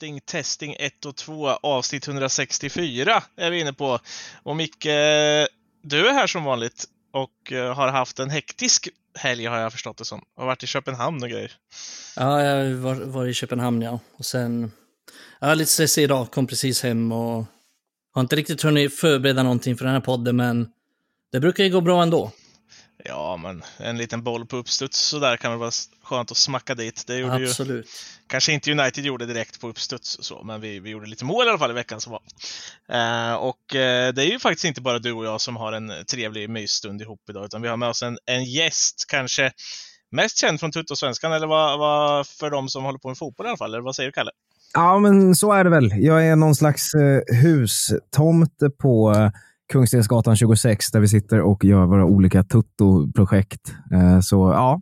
Testing, testing 1 och 2, avsnitt 164 är vi inne på. Och Micke, du är här som vanligt och eh, har haft en hektisk helg har jag förstått det som. Har varit i Köpenhamn och grejer. Ja, jag var, var i Köpenhamn ja. Och sen, ja lite stressig idag, kom precis hem och har inte riktigt hunnit förbereda någonting för den här podden, men det brukar ju gå bra ändå. Ja, men en liten boll på uppstuds så där kan väl vara skönt att smacka dit. Det gjorde Absolut kanske inte United gjorde direkt på uppstuds och så, men vi, vi gjorde lite mål i alla fall i veckan som var. Eh, och eh, det är ju faktiskt inte bara du och jag som har en trevlig mysstund ihop idag, utan vi har med oss en, en gäst, kanske mest känd från Tuttosvenskan, eller vad, vad för de som håller på med fotboll i alla fall, eller vad säger du Kalle? Ja, men så är det väl. Jag är någon slags eh, hustomte på eh, Kungstensgatan 26 där vi sitter och gör våra olika Tutto-projekt. Eh, så ja,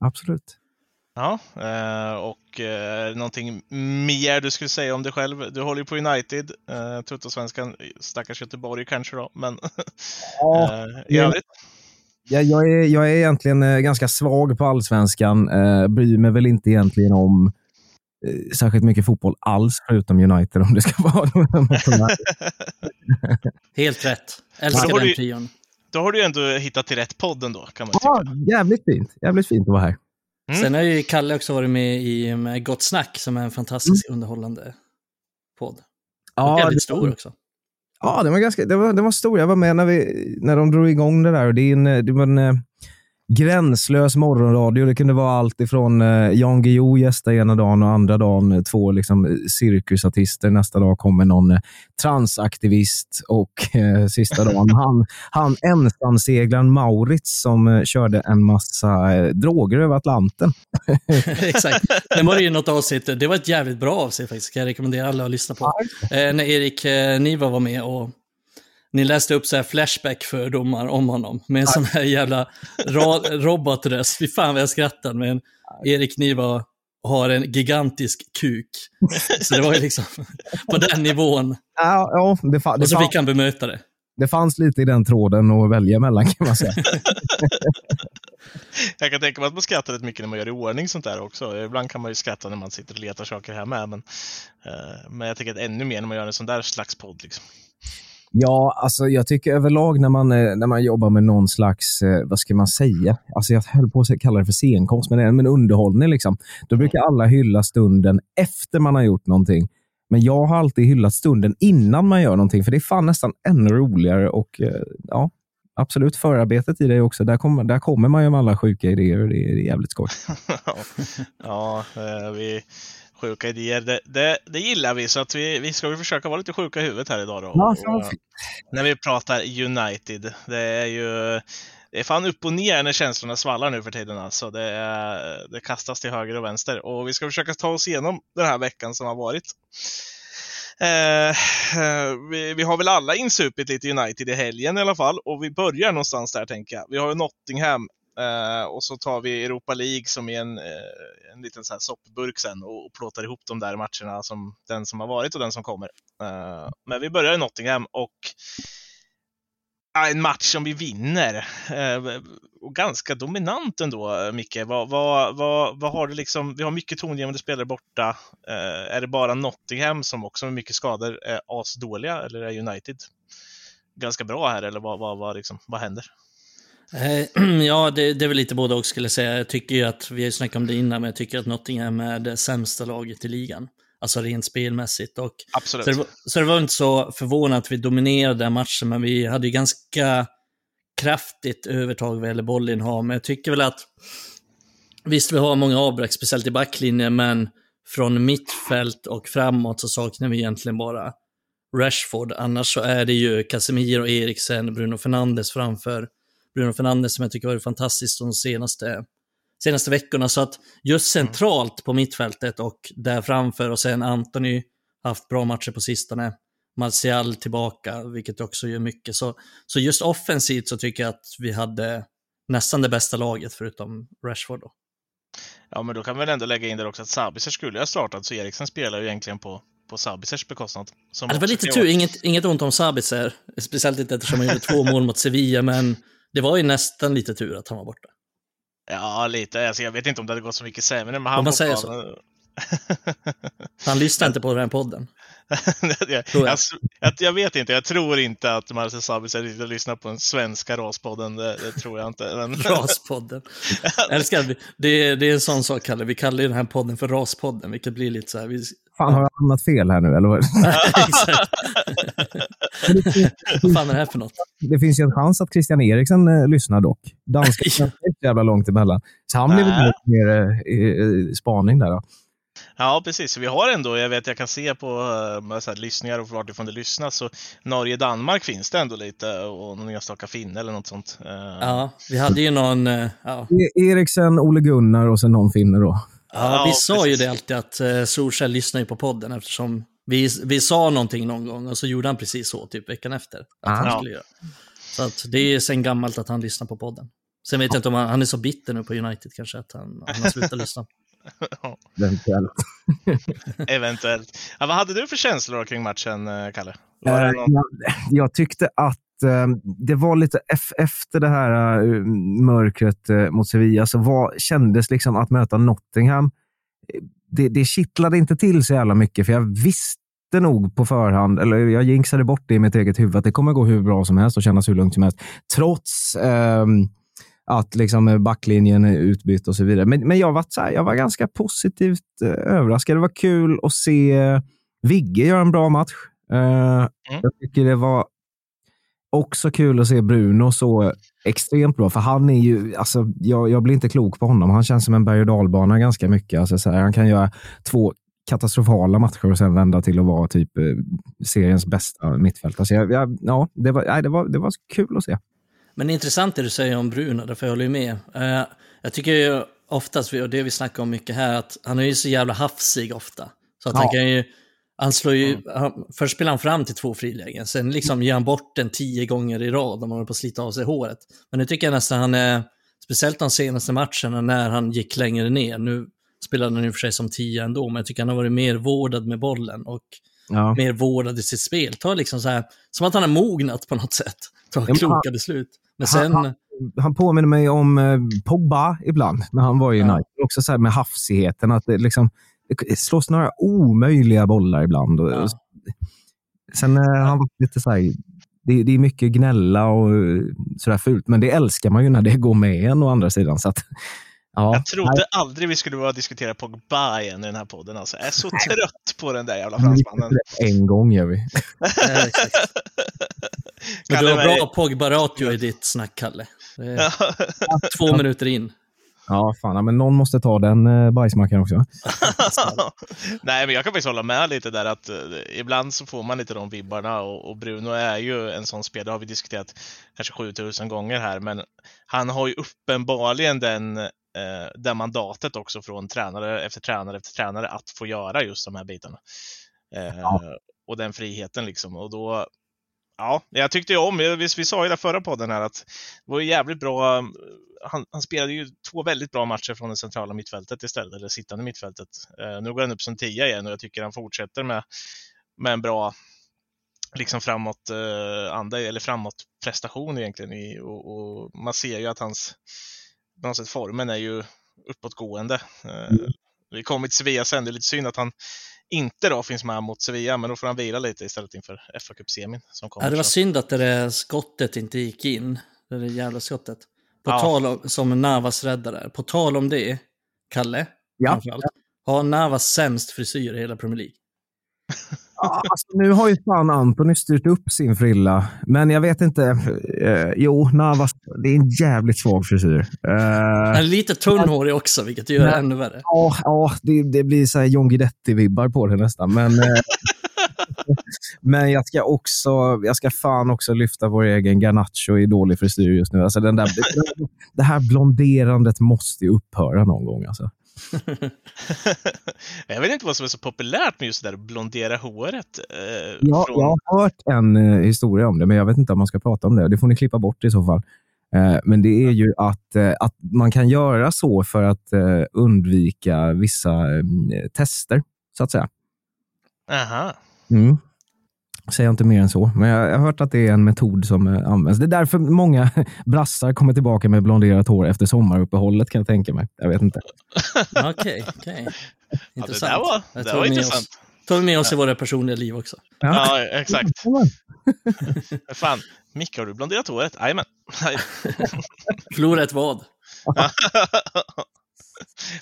absolut. Ja, eh, och eh, någonting mer du skulle säga om dig själv? Du håller ju på United, eh, Tuttosvenskan, stackars Göteborg kanske då, men Ja, i övrigt? Ja, jag, är, jag är egentligen ganska svag på allsvenskan. Bryr mig väl inte egentligen om särskilt mycket fotboll alls, förutom United om det ska vara Helt rätt. Älskar den trion. Då har du ändå hittat till rätt podd ändå, kan man ja, tycka. Jävligt fint. Jävligt fint att vara här. Mm. Sen har ju Kalle också varit med i med Gott Snack, som är en fantastiskt mm. underhållande podd. Ja, och jävligt stor också. Ja, den var, ganska, den, var, den var stor. Jag var med när, vi, när de drog igång det där. Och det, är en, det var en, gränslös morgonradio. Det kunde vara allt ifrån eh, Jan Guillou gästa ena dagen och andra dagen eh, två liksom, cirkusartister. Nästa dag kommer någon eh, transaktivist och eh, sista dagen han, han ensamseglaren Maurits som eh, körde en massa eh, droger över Atlanten. Exakt. Det var ju något avsnitt. Det var ett jävligt bra avsnitt faktiskt. Kan jag rekommendera alla att lyssna på. när Erik Niva var med och ni läste upp så här Flashback-fördomar om honom med en sån här jävla robotröst. Fy fan vad jag skrattade. Men Erik Niva har en gigantisk kuk. Så det var ju liksom på den nivån. Ja, ja, det det Och så fick han bemöta det. Det fanns lite i den tråden att välja mellan kan man säga. jag kan tänka mig att man skrattar rätt mycket när man gör i ordning sånt där också. Ibland kan man ju skratta när man sitter och letar saker här med. Men, uh, men jag tycker att ännu mer när man gör en sån där slags podd. Liksom. Ja, alltså jag tycker överlag när man, eh, när man jobbar med någon slags, eh, vad ska man säga? Alltså jag höll på att kalla det för scenkonst, men, men underhållning. Liksom. Då brukar alla hylla stunden efter man har gjort någonting. Men jag har alltid hyllat stunden innan man gör någonting, för det är fan nästan ännu roligare. Och eh, ja, Absolut, förarbetet i det också. Där kommer, där kommer man ju med alla sjuka idéer och det är, det är jävligt skoj. ja, vi sjuka idéer. Det, det, det, gillar vi, så att vi, vi ska försöka vara lite sjuka i huvudet här idag. Då. Ja, och, när vi pratar United. Det är ju det är fan upp och ner när känslorna svallar nu för tiden. Alltså. Det, är, det kastas till höger och vänster. Och vi ska försöka ta oss igenom den här veckan som har varit. Eh, eh vi, vi, har väl alla insupit lite United i helgen i alla fall och vi börjar någonstans där tänker jag. Vi har ju Nottingham Uh, och så tar vi Europa League som är en, uh, en liten så här soppburk sen och, och plåtar ihop de där matcherna, som den som har varit och den som kommer. Uh, men vi börjar i Nottingham och en match som vi vinner. och ganska dominant ändå, Micke. Vad, vad, vad, vad har du liksom? Vi har mycket tongivande spelare borta. är det bara Nottingham som också med mycket skador är asdåliga eller är United ganska bra här eller vad, vad, vad, liksom, vad händer? Eh, ja, det, det är väl lite både och skulle jag säga. Jag tycker ju att, vi har ju snackat om det innan, men jag tycker att Nottingham är det sämsta laget i ligan. Alltså rent spelmässigt. Och, Absolut. Så det, var, så det var inte så förvånande att vi dominerade matchen, men vi hade ju ganska kraftigt övertag vad gäller bollinnehav. Men jag tycker väl att, visst vi har många avbräck, speciellt i backlinjen, men från mittfält och framåt så saknar vi egentligen bara Rashford. Annars så är det ju Casemiro, Eriksen, Bruno Fernandes framför Bruno Fernandes som jag tycker varit fantastiskt de senaste, senaste veckorna. Så att just mm. centralt på mittfältet och där framför och sen Anthony haft bra matcher på sistone. Martial tillbaka, vilket också gör mycket. Så, så just offensivt så tycker jag att vi hade nästan det bästa laget förutom Rashford. Då. Ja, men då kan vi väl ändå lägga in där också att Sabitzer skulle ha startat, så Eriksen spelar ju egentligen på, på Sabitzers bekostnad. Det var lite tur, inget, inget ont om Sabitzer, speciellt inte eftersom han gjorde två mål mot Sevilla, men det var ju nästan lite tur att han var borta. Ja, lite. Alltså, jag vet inte om det hade gått så mycket sämre. Men han om man säger så. Han lyssnar inte på den här podden. jag, jag. jag, jag, vet inte, jag tror inte att Marcel Sabitzer riktigt lyssnar på den svenska raspodden. Det, det tror jag inte. Men... Raspodden. Älskar det. Det är, det är en sån sak, Kalle. Vi kallar ju den här podden för Raspodden, vilket blir lite så här... Vi... Fan, har jag hamnat fel här nu? Eller vad? Vad fan är det här för något? Det finns ju en chans att Christian Eriksen eh, lyssnar dock. Dansken är inte så jävla långt emellan. Så han blir väl lite mer eh, eh, spaning där. Då. Ja, precis. Så vi har ändå, jag vet, jag kan se på uh, så här, lyssningar och vartifrån det lyssnas, så Norge-Danmark finns det ändå lite och någon enstaka finne eller något sånt. Eh, Ja, vi hade ju någon... eh, Ja, E- Eriksen, Ole Gunnar och sen någon finne då. ja vi Ja, sa ju precis. det alltid att Solskjaer lyssnar ju på podden eftersom vi, vi sa någonting någon gång och så gjorde han precis så, typ veckan efter. Att han Ja. skulle göra. Så att det är sen gammalt att han lyssnar på podden. Sen vet jag inte om han, han är så bitter nu på United kanske, att han, han har slutat lyssna. Eventuellt. Eventuellt. Ja, vad hade du för känslor kring matchen, eh, Kalle? Eh, någon... jag, jag tyckte att eh, det var lite efter det här mörkret mot Sevilla så var, kändes liksom att möta Nottingham. Eh, Det, det kittlade inte till så jävla mycket för jag visste nog på förhand, eller jag jinxade bort det i mitt eget huvud, att det kommer gå hur bra som helst och kännas hur lugnt som helst. Trots ehm, att liksom backlinjen är utbytt och så vidare. Men, men jag, var så här, jag var ganska positivt eh, överraskad. Det var kul att se eh, Vigge göra en bra match. Eh, Jag tycker det var också kul att se Bruno så extremt bra, för han är ju, alltså, jag, jag blir inte klok på honom. Han känns som en berg och dalbana ganska mycket. Alltså, så här, han kan göra två katastrofala matcher och sen vända till att vara typ eh, seriens bästa mittfältare. Så jag, jag, ja, det, var, nej, det, var, det var kul att se. Men det är intressant det du säger om Bruno, därför jag håller ju med. Eh, jag tycker ju oftast, och det vi snackar om mycket här, att han är ju så jävla hafsig ofta. Så att Ja. han kan ju, han slår ju, han, först spelar han fram till två frilägen, sen liksom ger han bort den tio gånger i rad om man håller på att slita av sig håret. Men nu tycker jag nästan han är, speciellt de senaste matcherna när han gick längre ner, nu spelade han i och för sig som tio ändå, men jag tycker han har varit mer vårdad med bollen och Ja. mer vårdad i sitt spel. Tar liksom så här, som att han har mognat på något sätt. Tar men kloka han- beslut. Men sen... han- Han påminner mig om eh, Pogba ibland, när han var i Ja. United. Också så här med hafsigheten, att det, liksom, slås några omöjliga bollar ibland. Ja. Sen eh, han var lite så här, det, det är mycket gnälla och sådär fult, men det älskar man ju när det går med en å andra sidan. Så att, ja, Jag trodde aldrig vi skulle behöva diskutera Pogba igen i den här podden. Alltså. Jag är så trött på den där jävla nej, fransmannen. en gång gör vi. Men du har bra Pogba Ratio i ditt snack, Kalle. Det två minuter in. Ja, fan, men någon måste ta den eh, bajsmackan också. Nej, men jag kan faktiskt hålla med lite där att eh, ibland så får man lite de vibbarna och, och Bruno är ju en sån spelare, det har vi diskuterat kanske 7000 gånger här, men han har ju uppenbarligen den, eh, det mandatet också från tränare efter tränare efter tränare att få göra just de här bitarna. Eh, Ja. Och den friheten liksom. Och då, ja, jag tyckte ju om, vi, vi sa ju det förra podden här att det var ju jävligt bra. Han, han spelade ju två väldigt bra matcher från det centrala mittfältet istället, eller sittande mittfältet. Eh, nu går han upp som tia igen och jag tycker han fortsätter med, med en bra liksom framåt eh, anda, eller framåt prestation egentligen. I, och, och man ser ju att hans på något sätt, formen är ju uppåtgående. Eh, Vi kommer till Sevilla sen, det är lite synd att han inte då finns med mot Sevilla, men då får han vila lite istället inför fa Cup-semin som kommer. Ja, det var synd att det där skottet inte gick in. Det där jävla skottet. På Ja. tal om, som Navas räddare. På tal om det, Kalle, Ja. framförallt, har Navas sämst frisyr i hela Premier League. Alltså, nu har ju fan Antoni styrt upp sin frilla, men jag vet inte. Eh, jo, Navas, det är en jävligt svag frisyr. Eh, lite tunnhårig också, vilket gör det ännu värre. Ja, ja det, det blir så här John Guidetti-vibbar på det nästan. Men, eh, men jag ska också, jag ska fan också lyfta vår egen Garnacho i dålig frisyr just nu. Alltså den där, det här blonderandet måste ju upphöra någon gång. Alltså. jag vet inte vad som är så populärt med just det där att blondera håret. Eh, Jag, från... jag har hört en eh, historia om det, men jag vet inte om man ska prata om det. Det får ni klippa bort i så fall. Eh, men det är ju att, eh, att man kan göra så för att eh, undvika vissa eh, tester, så att säga. Aha. Mm. Säger jag inte mer än så. Men jag, har hört att det är en metod som eh, används. Det är därför många brassar kommer tillbaka med blonderat hår efter sommaruppehållet kan jag tänka mig. Jag vet inte. Okej, okej. Ja, det Intressant. där var, det tar var med intressant. Oss, tar vi med oss i våra personliga liv också. Ja, exakt. Fan, Micke, har du blonderat håret? Jajamän. Förlora ett vad?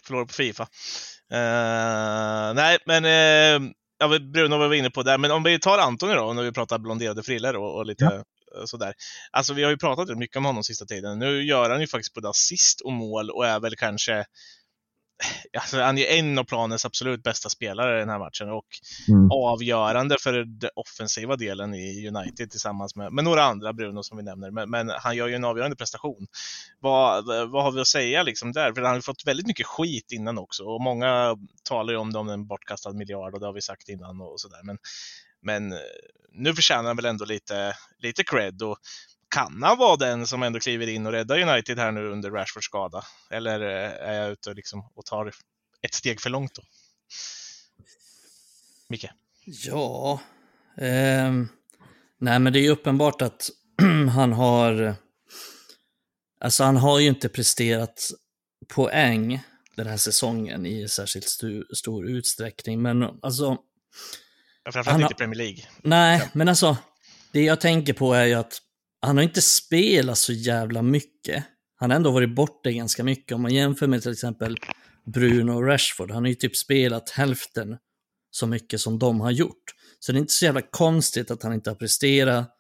Förlorade på Fifa. Eh, nej, men uh, ja, Bruno var vi inne på där. Men om vi tar Antoni då, när vi pratar blonderade frillor och, och lite eh, sådär. Alltså vi har ju pratat mycket om honom sista tiden. Nu gör han ju faktiskt både assist och mål och är väl kanske Alltså, han är en av planens absolut bästa spelare i den här matchen och Mm. avgörande för den offensiva delen i United tillsammans med, med några andra, Bruno som vi nämner. Men, men han gör ju en avgörande prestation. Vad, vad har vi att säga liksom där? För han har ju fått väldigt mycket skit innan också och många talar ju om det om en bortkastad miljard och det har vi sagt innan och sådär. Men, men eh, nu förtjänar han väl ändå lite, lite cred och kan han vara den som ändå kliver in och räddar United här nu under Rashfords skada? Eller eh, är jag ute och, liksom, och tar ett steg för långt då? Micke? Ja, ehm, nej men det är ju uppenbart att han har, alltså han har ju inte presterat poäng den här säsongen i särskilt stu, stor utsträckning. Men alltså, Framförallt Han inte Premier League. nej, men alltså, det jag tänker på är ju att han har inte spelat så jävla mycket. Han har ändå varit borta ganska mycket. Om man jämför med till exempel Bruno och Rashford, han har ju typ spelat hälften så mycket som de har gjort. Så det är inte så jävla konstigt att han inte har presterat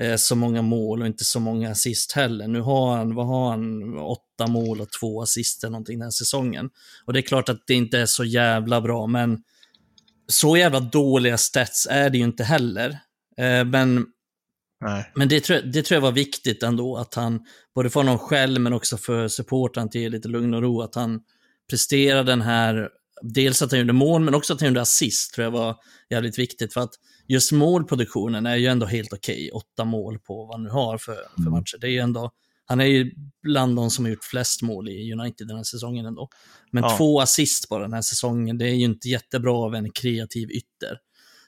eh, så många mål och inte så många assist heller. Nu har han, vad har han, åtta mål och två assist eller någonting den här säsongen. Och det är klart att det inte är så jävla bra, men så jävla dåliga stats är det ju inte heller. Eh, men Nej. men det tror, jag, det tror jag var viktigt ändå, att han, både för honom själv men också för supporten till lite lugn och ro, att han presterade den här, dels att han gjorde mål, men också att han gjorde assist, tror jag var jävligt viktigt. För att just målproduktionen är ju ändå helt okej, åtta mål på vad han nu har för, för matcher. Det är ju ändå, han är ju bland de som har gjort flest mål i United den här säsongen ändå. Men Ja. två assist bara den här säsongen, det är ju inte jättebra av en kreativ ytter.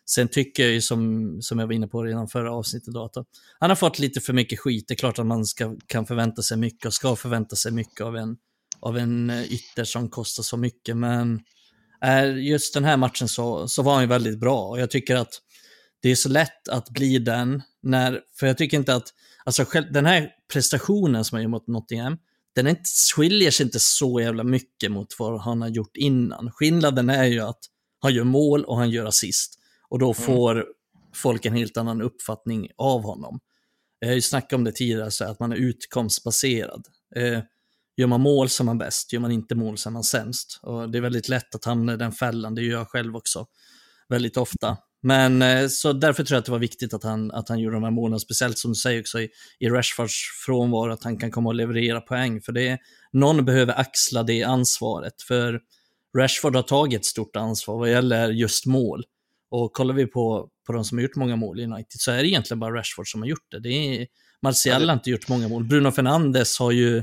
Sen tycker jag ju som, som jag var inne på redan förra avsnittet då, att han har fått lite för mycket skit. Det är klart att man ska, kan förvänta sig mycket och ska förvänta sig mycket av en, av en eh, ytter som kostar så mycket. Men eh, just den här matchen så, så var han ju väldigt bra och jag tycker att det är så lätt att bli den när, för jag tycker inte att, alltså själv, den här prestationen som han gör mot Nottingham, den inte, skiljer sig inte så jävla mycket mot vad han har gjort innan. Skillnaden är ju att han gör mål och han gör assist. Och då får folk en helt annan uppfattning av honom. Jag har ju snackat om det tidigare, så att man är utkomstbaserad. Eh, gör man mål så är man bäst, gör man inte mål så är man sämst. Och det är väldigt lätt att hamna i den fällan, det gör jag själv också väldigt ofta. Men eh, så därför tror jag att det var viktigt att han, att han gjorde de här målen, speciellt som du säger också i, i Rashfords frånvaro, att han kan komma och leverera poäng. För det är, någon behöver axla det ansvaret. För Rashford har tagit ett stort ansvar vad gäller just mål. Och kollar vi på, på de som har gjort många mål i United så är det egentligen bara Rashford som har gjort det. det är, Martial Ja, det- har inte gjort många mål. Bruno Fernandes har ju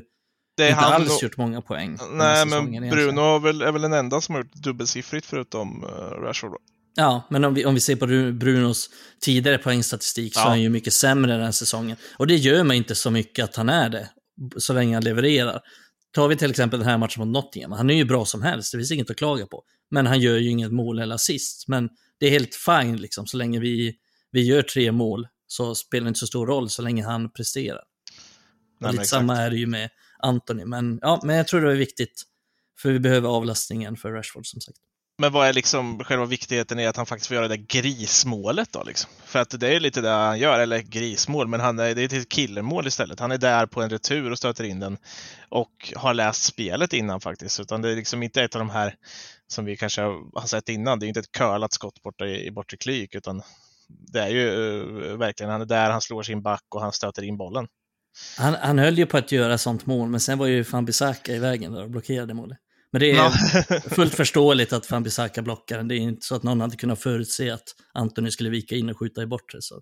inte alls och, gjort många poäng. Nej, men egentligen. Bruno har väl, är väl den enda som har gjort dubbelsiffrigt förutom uh, Rashford. Ja, men om vi, om vi ser på Ru- Brunos tidigare poängstatistik så Ja. är han ju mycket sämre den här säsongen. Och det gör mig inte så mycket att han är det, så länge han levererar. Tar vi till exempel den här matchen mot Nottingham, han är ju bra som helst, det finns inget att klaga på. Men han gör ju inget mål eller assist. Men det är helt fine liksom, så länge vi, vi gör tre mål så spelar det inte så stor roll så länge han presterar. Nej, lite samma är det ju med Anthony. Men, ja, men jag tror det är viktigt, för vi behöver avlastningen för Rashford som sagt. Men vad är liksom själva viktigheten i att han faktiskt får göra det där grismålet då liksom? För att det är lite det han gör, eller grismål, men han är, det är ett killermål istället. Han är där på en retur och stöter in den och har läst spelet innan faktiskt. Utan det är liksom inte ett av de här som vi kanske har sett innan. Det är inte ett curlat skott borta i, i bortre klyk, utan det är ju uh, verkligen, han är där, han slår sin back och han stöter in bollen. Han, han höll ju på att göra sånt mål, men sen var ju Fambisaka i vägen där och blockerade målet. Men det är Ja. fullt förståeligt att Fambisaka blockar den. Det är inte så att någon hade kunnat förutse att Antoni skulle vika in och skjuta i bortre. Så.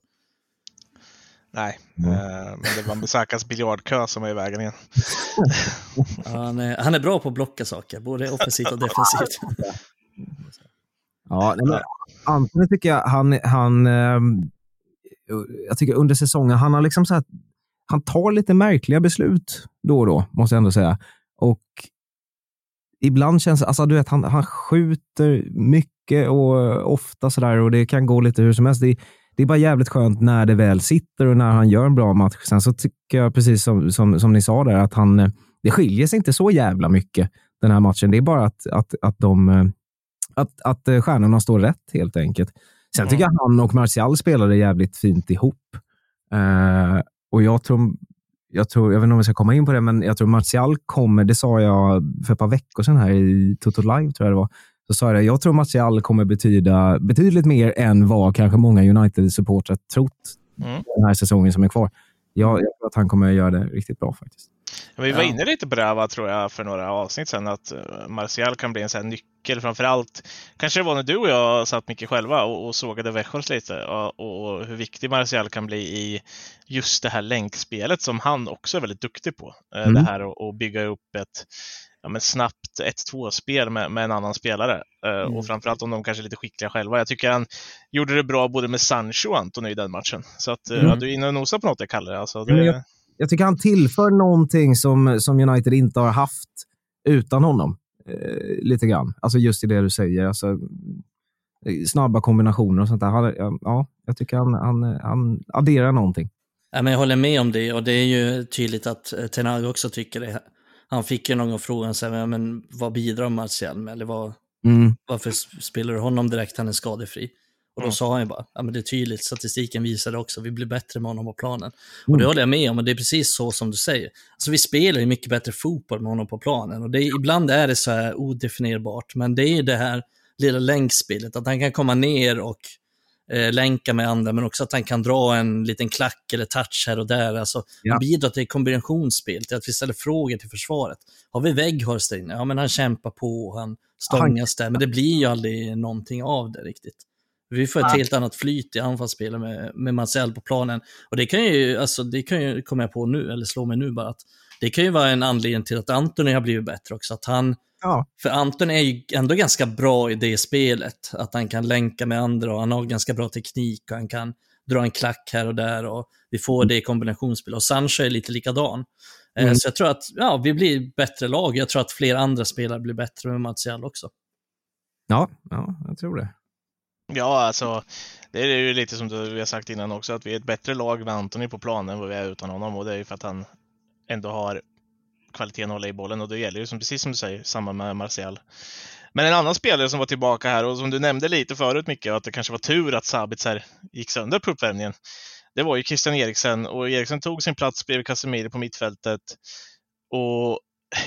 Nej, Mm. eh, men det var Bisakas biljardkö som är i vägen igen. Han, är, han är bra på att blocka saker, både offensivt och defensivt. Ja, men Antoni tycker jag, han, han, eh, jag tycker under säsongen, han har liksom så här, han tar lite märkliga beslut då och då, måste jag ändå säga. Och ibland känns alltså du vet, han, han skjuter mycket och ofta sådär och det kan gå lite hur som helst. Det, det är bara jävligt skönt när det väl sitter och när han gör en bra match. Sen så tycker jag, precis som, som, som ni sa där, att han, det skiljer sig inte så jävla mycket den här matchen. Det är bara att, att, att, de, att, att stjärnorna står rätt helt enkelt. Sen tycker jag han och Martial spelade jävligt fint ihop. Uh, och jag tror, jag tror, jag vet inte om vi ska komma in på det, men jag tror Martial kommer, det sa jag för ett par veckor sedan här i Toto Live, tror jag det var. Så sa jag jag tror Martial kommer betyda betydligt mer än vad kanske många United-supportrar trott mm. den här säsongen som är kvar. Jag, jag tror att han kommer göra det riktigt bra faktiskt. Vi var inne lite på det här, tror jag, för några avsnitt sedan, att eh, Martial kan bli en sån här nyckel framför allt. Kanske det var när du och jag satt mycket själva och, och sågade Växjös lite och, och, hur viktig Martial kan bli i just det här länkspelet som han också är väldigt duktig på. Eh, mm. Det här att bygga upp ett ja, men snabbt 1-2-spel med, med, en annan spelare. Eh, mm. Och framförallt om de kanske är lite skickliga själva. Jag tycker han gjorde det bra både med Sancho och Antoni i den matchen. Så att, mm. ja, du är inne och nosar på något, jag kallar det. Alltså, det jag tycker han tillför någonting som, som United inte har haft utan honom. Eh, lite grann. Alltså just i det du säger. Alltså, eh, snabba kombinationer och sånt där. Han, ja, jag tycker han, han, han adderar någonting. Ja, men jag håller med om det och det är ju tydligt att eh, Tenag också tycker det. Han fick ju någon gång frågan, så här, men vad bidrar Martial med? Eller vad, mm. varför spelar du honom direkt? Han är skadefri. Och då mm. sa han ju bara, ja men det är tydligt, statistiken visar det också, vi blir bättre med honom på planen. Mm. Och det håller jag med om, och det är precis så som du säger. Alltså vi spelar ju mycket bättre fotboll med honom på planen, och det är, ibland är det så här odefinierbart, men det är ju det här lilla länkspelet, att han kan komma ner och eh, länka med andra, men också att han kan dra en liten klack eller touch här och där. Alltså, ja. Han bidrar till kombinationsspel, till att vi ställer frågor till försvaret. Har vi Weghorst inne? Ja, men han kämpar på, han stångas han... där, men det blir ju aldrig någonting av det riktigt. Vi får ett ja. helt annat flyt i anfallsspelet med, med Marcel på planen. Och det kan ju, alltså, det kan ju komma på nu, eller slå mig nu bara, att det kan ju vara en anledning till att Antoni har blivit bättre också. Att han, ja. För Anton är ju ändå ganska bra i det spelet, att han kan länka med andra och han har ganska bra teknik och han kan dra en klack här och där och vi får det i kombinationsspel. Och Sancho är lite likadan. Eh, mm. Så jag tror att ja, vi blir bättre lag. Jag tror att fler andra spelare blir bättre med Martial också. Ja, ja, jag tror det. Ja, alltså det är ju lite som du, vi har sagt innan också, att vi är ett bättre lag med Antoni på planen än vad vi är utan honom och det är ju för att han ändå har kvaliteten hålla i bollen och det gäller ju som, precis som du säger, samma med Martial. Men en annan spelare som var tillbaka här och som du nämnde lite förut mycket, att det kanske var tur att Sabitzer gick sönder på uppvärmningen. Det var ju Christian Eriksen och Eriksen tog sin plats bredvid Casemiro på mittfältet. Och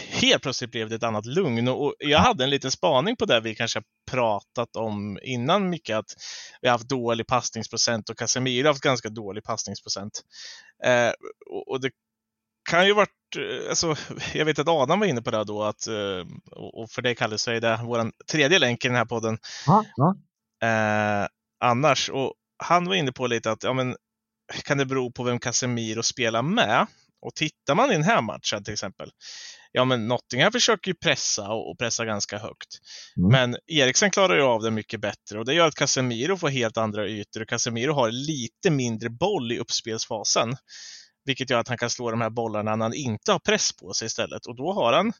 helt plötsligt blev det ett annat lugn och jag hade en liten spaning på det vi kanske pratat om innan mycket att vi har haft dålig passningsprocent och Casemiro har haft ganska dålig passningsprocent. Eh, och, det kan ju varit, alltså, jag vet att Adam var inne på det då, att, eh, och för det kallas så är det vår tredje länk i den här podden. Ja, ja. Eh, annars, och han var inne på lite att, ja men, kan det bero på vem Casemiro spelar med? Och tittar man i den här matchen till exempel, ja men Nottingham försöker ju pressa och pressa ganska högt. Mm. Men Eriksen klarar ju av det mycket bättre och det gör att Casemiro får helt andra ytor och Casemiro har lite mindre boll i uppspelsfasen. Vilket gör att han kan slå de här bollarna när han inte har press på sig istället. Och då, har han,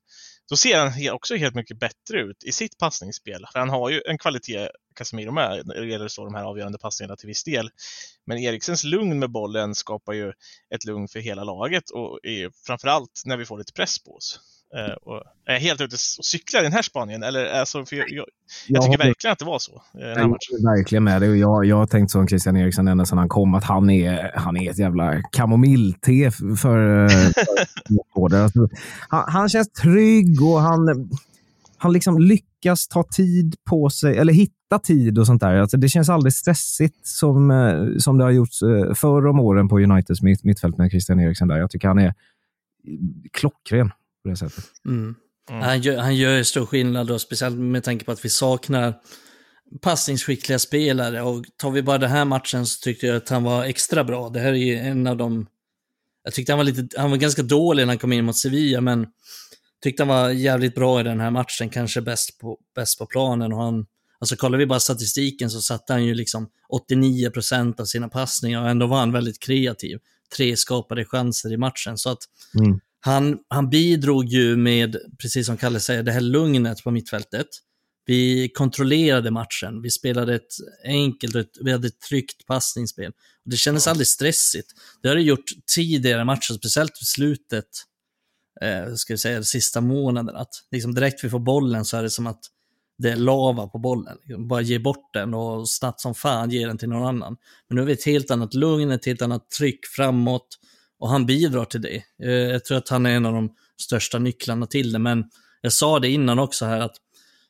då ser han också helt mycket bättre ut i sitt passningsspel. För han har ju en kvalitet, Casemiro med, när det gäller så de här avgörande passningarna till viss del. Men Eriksens lugn med bollen skapar ju ett lugn för hela laget och är framförallt när vi får lite press på oss. Uh, och är helt ute och cyklar i den här spaningen? Eller, alltså, för jag, jag, jag tycker verkligen att det var så. Uh, jag håller verkligen med dig. Jag, jag har tänkt som Christian Eriksson ända sedan han kom, att han är, han är ett jävla kamomillte för, för, för alltså, han, han, känns trygg och han, han liksom lyckas ta tid på sig, eller hitta tid och sånt där. Alltså, det känns aldrig stressigt som, eh, som det har gjorts förr om åren på Uniteds mitt, mittfält med Christian Eriksson. där. Jag tycker han är klockren på det sättet. Mm. Mm. Han, gör, han gör stor skillnad, då, speciellt med tanke på att vi saknar passningsskickliga spelare. Och tar vi bara den här matchen så tyckte jag att han var extra bra. Det här är ju en av de... Jag tyckte han var, lite, han var ganska dålig när han kom in mot Sevilla, men tyckte han var jävligt bra i den här matchen. Kanske bäst på, bäst på planen. Och han, Alltså kollar vi bara statistiken så satte han ju liksom 89% av sina passningar och ändå var han väldigt kreativ. Tre skapade chanser i matchen. Så att Mm. Han, han bidrog ju med, precis som Kalle säger, det här lugnet på mittfältet. Vi kontrollerade matchen, vi spelade ett enkelt, ett, vi hade ett tryggt passningsspel. Det kändes aldrig stressigt. Det har det gjort tidigare matcher, speciellt i slutet, eh, ska vi säga, de sista månaden. Att liksom direkt vi får bollen så är det som att det är lava på bollen. Liksom Bara ge bort den och snabbt som fan ge den till någon annan. Men nu har vi ett helt annat lugn, ett helt annat tryck framåt och han bidrar till det. Eh, Jag tror att han är en av de största nycklarna till det, men jag sa det innan också här att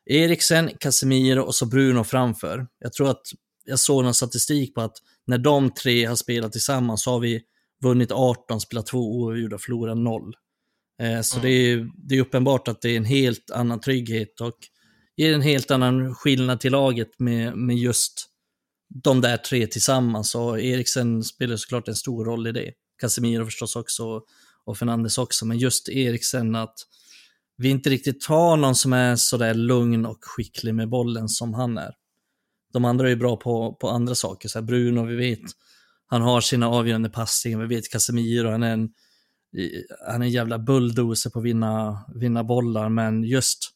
Eriksen, Casemiro och så Bruno framför. Jag tror att jag såg någon statistik på att när de tre har spelat tillsammans så har vi vunnit 18, spelat två oavgjorda, förlorat noll. Eh, Så Mm. det, är, det är uppenbart att det är en helt annan trygghet och ger en helt annan skillnad till laget med, med just de där tre tillsammans. Och Eriksen spelar såklart en stor roll i det. Casemiro förstås också och Fernandes också. Men just Eriksen att vi inte riktigt har någon som är sådär lugn och skicklig med bollen som han är. De andra är ju bra på, på andra saker. Så här Bruno, vi vet, han har sina avgörande passningar. Vi vet Casemiro, han är en, han är en jävla bulldozer på att vinna, vinna bollar. Men just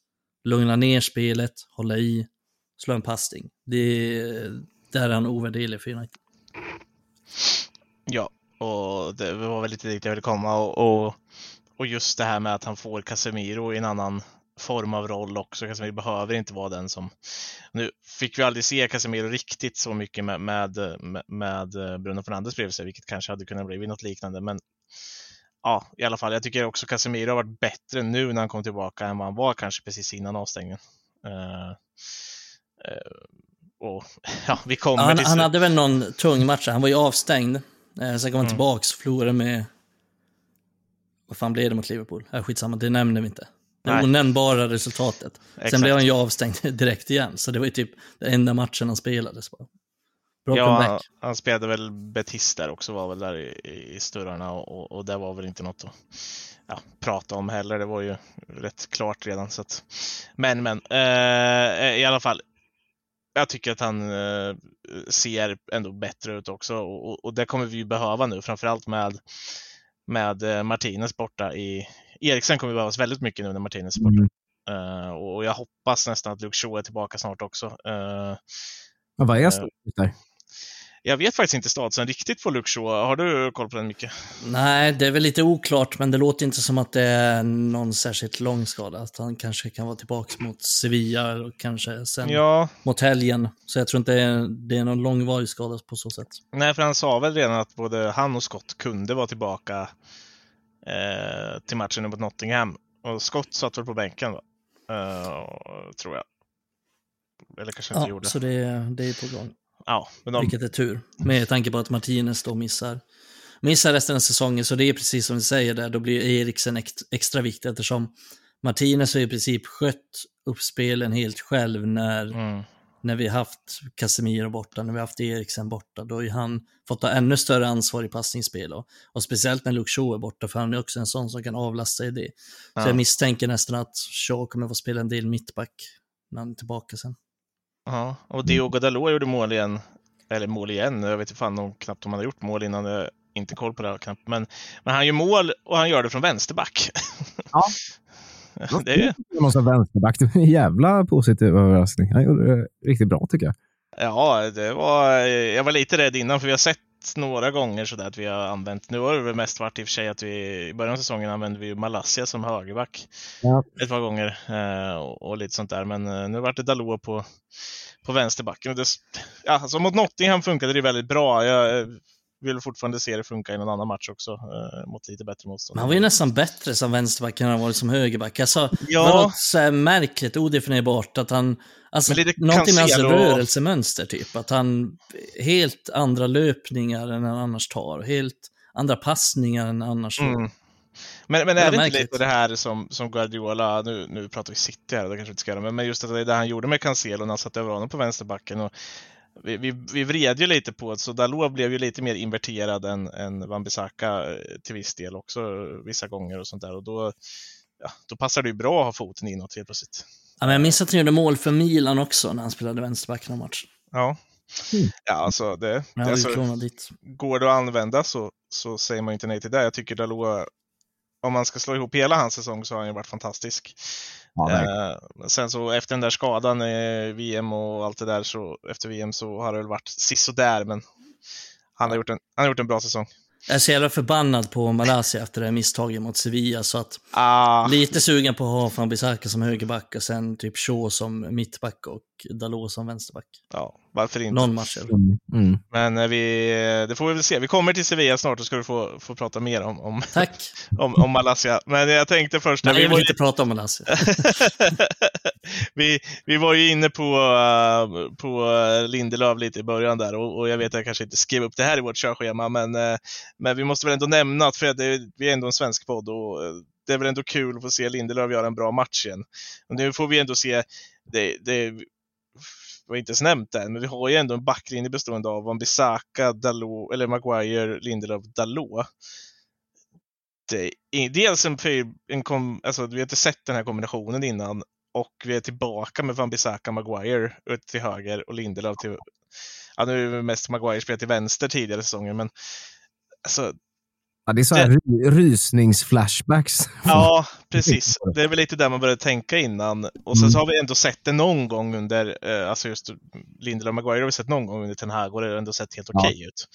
lugna ner spelet, hålla i, slå en passning. Det, där är han ovärderlig för United. Ja, och det var väl lite dit jag ville komma och, och, och just det här med att han får Casemiro i en annan form av roll också. Casemiro behöver inte vara den som... Nu fick vi aldrig se Casemiro riktigt så mycket med, med, med, med Bruno Fernandes bredvid sig, vilket kanske hade kunnat bli något liknande. Men ja, i alla fall, jag tycker också Casemiro har varit bättre nu när han kom tillbaka än vad han var kanske precis innan avstängningen. Uh, uh, och ja, vi kommer Han, till... han hade väl någon tung match, han var ju avstängd. Eh, sen kom han Mm. tillbaks och förlorade med... Vad fan blev det mot Liverpool? Äh, skitsamma, det nämner vi inte. Det Nej. onämnbara resultatet. Sen Exakt. blev han ju avstängd direkt igen, så det var ju typ den enda matchen han spelade. Bra Ja, comeback. han spelade väl Betis där också, var väl där i, i sturarna och, och, och det var väl inte något att ja, prata om heller. Det var ju rätt klart redan. Så att, men, men eh, i alla fall. Jag tycker att han eh, ser ändå bättre ut också och, och, det kommer vi ju behöva nu, framförallt med, med eh, Martinez borta i Eriksen kommer behövas väldigt mycket nu när Martinez är borta. Mm. Eh, och jag hoppas nästan att Luke Shaw är tillbaka snart också. Ja, vad är stort där? Jag vet faktiskt inte statusen riktigt på Shaw. Har du koll på den mycket? Nej, det är väl lite oklart, men det låter inte som att det är någon särskilt lång skada. Att han kanske kan vara tillbaka mot Sevilla och kanske sen Ja, mot helgen. Så jag tror inte det är, det är någon långvarig skada på så sätt. nej, för han sa väl redan att både han och Scott kunde vara tillbaka eh, till matchen mot Nottingham. Och Scott satt väl på bänken, va? Eh, tror jag. Eller kanske inte Ja, gjorde. så det, det är på gång. Ja, men de, Vilket är tur. Med tanke på att Martinez då missar, missar resten av säsongen. Så det är precis som du säger där, då blir Eriksen ext, extra viktig eftersom Martinez har i princip skött uppspelen helt själv när, mm, när vi haft Casemiro borta, när vi haft Eriksen borta. Då har han fått ta ännu större ansvar i passningsspel. Och, och speciellt när Luke Shaw är borta, för han är också en sån som kan avlasta i det. Så Ja. jag misstänker nästan att Shaw kommer få spela en del mittback när han är tillbaka sen. ja. Och Diogo Dalot gjorde mål igen. Eller mål igen, jag vet inte fan om, knappt om han har gjort mål innan. Jag inte koll på det knappt. Men, men han gör mål och han gör det från vänsterback. Ja. det är, måste vara vänsterback. Det var en jävla positiv överraskning. Han gjorde det riktigt bra tycker jag. Ja, det var, jag var lite rädd innan för vi har sett några gånger sådär att vi har använt, nu har det väl mest varit i och för sig att vi i början av säsongen använde vi Malaysia som högerback Ja. ett par gånger eh, och, och lite sånt där men eh, nu vart det Dalot på, på vänsterbacken. Det, ja, alltså mot Nottingham funkade det väldigt bra. Jag eh, vill fortfarande se det funka i någon annan match också eh, mot lite bättre motstånd. Han var ju nästan bättre som vänsterback än han varit som högerback. Alltså, Ja. Det var något så märkligt, odefinierbart att han... Alltså, någonting med hans Cancelo- rörelsemönster typ. Att han helt andra löpningar än han annars tar. Helt andra passningar än annars. Mm. Men, men Det är var det inte lite det här som, som Guardiola, nu, nu pratar vi City här, det kanske vi inte ska göra, men, men just det är det han gjorde med Cancelo när han satte över honom på vänsterbacken. Och vi, vi, vi vred ju lite på det, så Dalot blev ju lite mer inverterad än, än Wan-Bissaka eh, till viss del också, eh, vissa gånger och sånt där. Och då, ja, då passar det ju bra att ha foten inåt helt plötsligt. Ja, men jag minns att han gjorde mål för Milan också när han spelade vänsterback någon match. Ja. Mm. Ja, alltså det, det alltså, ju går det att använda så, så säger man inte nej till det. Jag tycker Dalot, om man ska slå ihop hela hans säsong så har han ju varit fantastisk. Ja. Eh, sen så efter den där skadan i VM och allt det där så efter VM så har det väl varit sisådär men han har gjort en, han har gjort en bra säsong. Jag är så jävla förbannad på Malaysia efter det här misstaget mot Sevilla, så att Ah, lite sugen på att ha Fambisaka som högerback och sen typ Shaw som mittback och Dalot som vänsterback. ja, varför inte? Någon match. Mm. Men eh, vi, det får vi väl se. Vi kommer till Sevilla snart och ska du få, få prata mer om, om, Tack! om, om Malaysia. Men jag tänkte först... Nej, vi, jag vill ju, inte prata om Malaysia. vi, vi var ju inne på, uh, på Lindelöf lite i början där och, och jag vet att jag kanske inte skrev upp det här i vårt körschema men, men vi måste väl ändå nämna att Fred, det- vi är ändå en svensk podd och det är väl ändå kul att få se Lindelöf göra en bra match igen. Och nu får vi ändå se, det, det har inte ens nämnt än, men vi har ju ändå en backlinje bestående av Wan-Bissaka, Dalot, eller Maguire, Lindelöf, Dalot. Det är dels en, en kom, alltså, vi har inte sett den här kombinationen innan och vi är tillbaka med Wan-Bissaka, Maguire ut till höger och Lindelöf till, ja nu är det mest Maguire spelat till vänster tidigare säsonger men alltså, Ja, det är så här ry- rysningsflashbacks. Ja, precis. Det är väl lite där man började tänka innan. Och sen så har vi ändå sett det någon gång under, eh, alltså just Lindelöf och Maguire har vi sett någon gång under Ten Hag och det har ändå sett helt Ja. okej ut.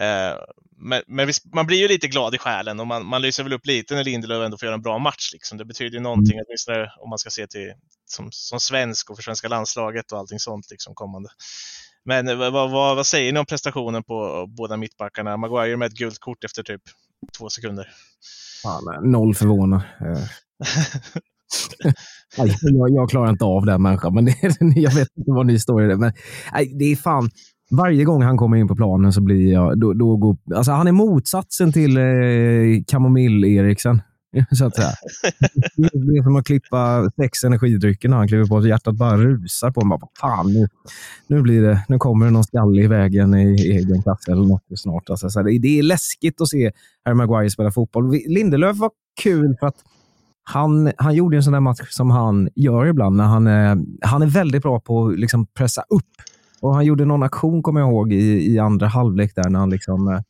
Eh, men men visst, man blir ju lite glad i själen och man, man lyser väl upp lite när Lindelöf ändå får göra en bra match. Liksom. Det betyder ju någonting, åtminstone om man ska se till som, som svensk och för svenska landslaget och allting sånt liksom kommande. Men eh, vad, vad, vad säger ni om prestationen på båda mittbackarna? Maguire med ett gult kort efter typ två sekunder. Fan, noll förvånad. Eh, jag, jag klarar inte av den människan, men det, jag vet inte vad ni står i det. Men, det är fan, varje gång han kommer in på planen så blir jag... Då, då går, alltså han är motsatsen till eh, Kamomill-Eriksen. Så att säga. Det är som att klippa sex energidrycker när han kliver på. Hjärtat bara rusar på honom. Bara, Fan, nu, nu, blir det, nu kommer det någon skalle i vägen i egen klass eller något snart. Alltså, så det, det är läskigt att se Harry Maguire spela fotboll. Lindelöf var kul för att han, han gjorde en sån där match som han gör ibland. När han, är, han är väldigt bra på att liksom pressa upp. Och Han gjorde någon aktion, kommer jag ihåg, i, i andra halvlek där när han liksom, eh,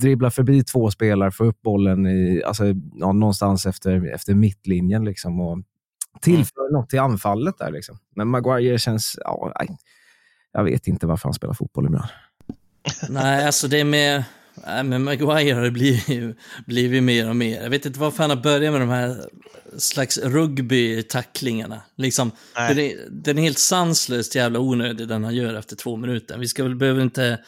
dribblar förbi två spelare, får upp bollen i, alltså, ja, någonstans efter, efter mittlinjen liksom, och tillför något till anfallet. där. Liksom. Men Maguire känns... Ja, nej, jag vet inte varför han spelar fotboll ibland. Nej, alltså det med, nej, med Maguire har det blivit, blivit mer och mer. Jag vet inte varför han har börjat med de här slags rugby-tacklingarna. Liksom, den, är, den är helt sanslöst jävla onödig den han gör efter två minuter. Vi ska väl behöver inte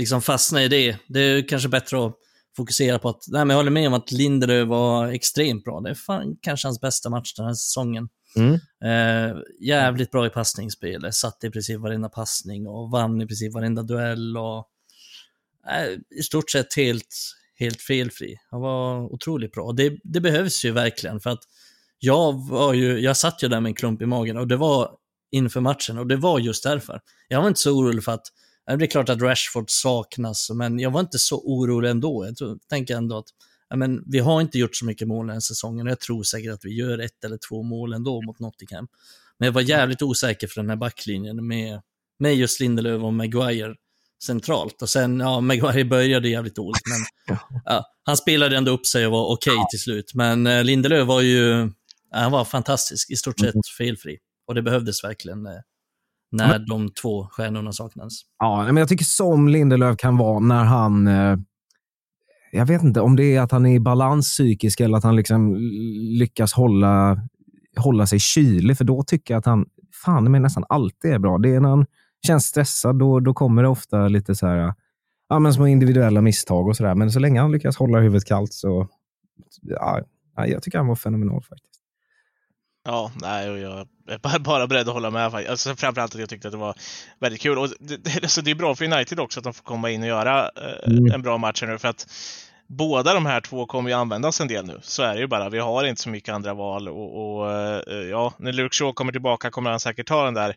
liksom fastna i det. Det är kanske bättre att fokusera på att, nej men jag håller med om att Lindelöf var extremt bra. Det är fan kanske hans bästa match den här säsongen. Mm. Eh, jävligt bra i passningsspelet, satt i princip varenda passning och vann i princip varenda duell och eh, i stort sett helt, helt felfri. Han var otroligt bra. Det, det behövs ju verkligen för att jag var ju, jag satt ju där med en klump i magen och det var inför matchen och det var just därför. Jag var inte så orolig för att, det är klart att Rashford saknas, men jag var inte så orolig ändå. Jag tror, tänker ändå att men vi har inte gjort så mycket mål den här säsongen och jag tror säkert att vi gör ett eller två mål ändå mot Nottingham. Men jag var jävligt osäker för den här backlinjen med, med just Lindelöf och Maguire centralt. Och sen, ja, Maguire började jävligt dåligt, men ja, han spelade ändå upp sig och var okej till slut. Men eh, Lindelöf var ju, ja, han var fantastisk, i stort sett felfri. Och det behövdes verkligen eh, när de två stjärnorna saknades. Ja, men jag tycker som Lindelöf kan vara när han... Eh, jag vet inte om det är att han är i balans psykisk eller att han liksom lyckas hålla, hålla sig kylig. För då tycker jag att han fan men nästan alltid är bra. Det är när han känns stressad, då, då kommer det ofta lite så här, ja, men små individuella misstag och sådär. Men så länge han lyckas hålla huvudet kallt så... Ja, jag tycker han var fenomenal faktiskt. Ja, nej, jag är bara- beredd att hålla med. Alltså, framförallt att jag tyckte att det var väldigt kul. Och det, det, alltså, det är bra för United också att de får komma in och göra eh, Mm. en bra match här nu. För att båda de här två kommer ju användas en del nu. Så är det ju bara. Vi har inte så mycket andra val. Och, och eh, ja, när Luke Shaw kommer tillbaka kommer han säkert ta den där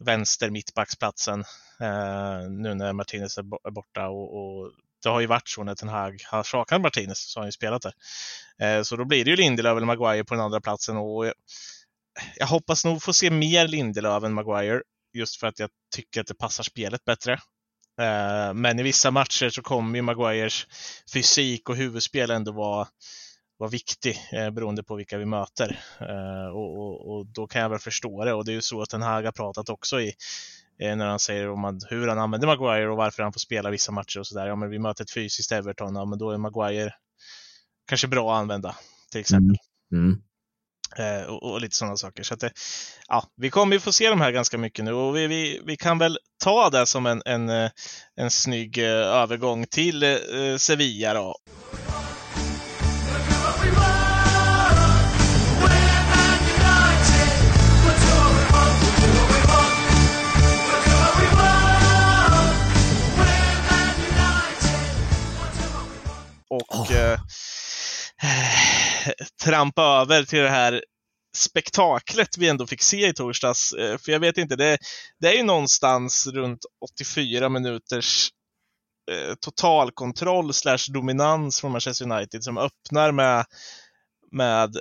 vänster mittbacksplatsen eh, nu när Martinez är borta. Och, och det har ju varit så när Ten Hag har saknat Martinez så har han ju spelat där. Eh, så då blir det ju Lindelöf eller Maguire på den andra platsen. Och jag hoppas nog få se mer Lindelöf än Maguire. Just för att jag tycker att det passar spelet bättre. Eh, men i vissa matcher så kommer ju Maguires fysik och huvudspel ändå vara, vara viktig eh, beroende på vilka vi möter. Eh, och, och, och, då kan jag väl förstå det. Och det är ju så att den här har pratat också i när han säger om att, hur han använder Maguire och varför han får spela vissa matcher och sådär. Ja, men vi möter ett fysiskt Everton, ja, men då är Maguire kanske bra att använda till exempel. Mm. Mm. Eh, och, och, lite sådana saker. Så att det, ja, vi kommer ju få se de här ganska mycket nu och vi, vi, vi kan väl ta det som en, en, eh, en snygg eh, övergång till eh, Sevilla då. Och oh. eh, trampa över till det här spektaklet vi ändå fick se i torsdags. Eh, för jag vet inte, det, det är ju någonstans runt 84 minuters eh, totalkontroll slash dominans från Manchester United som öppnar med, med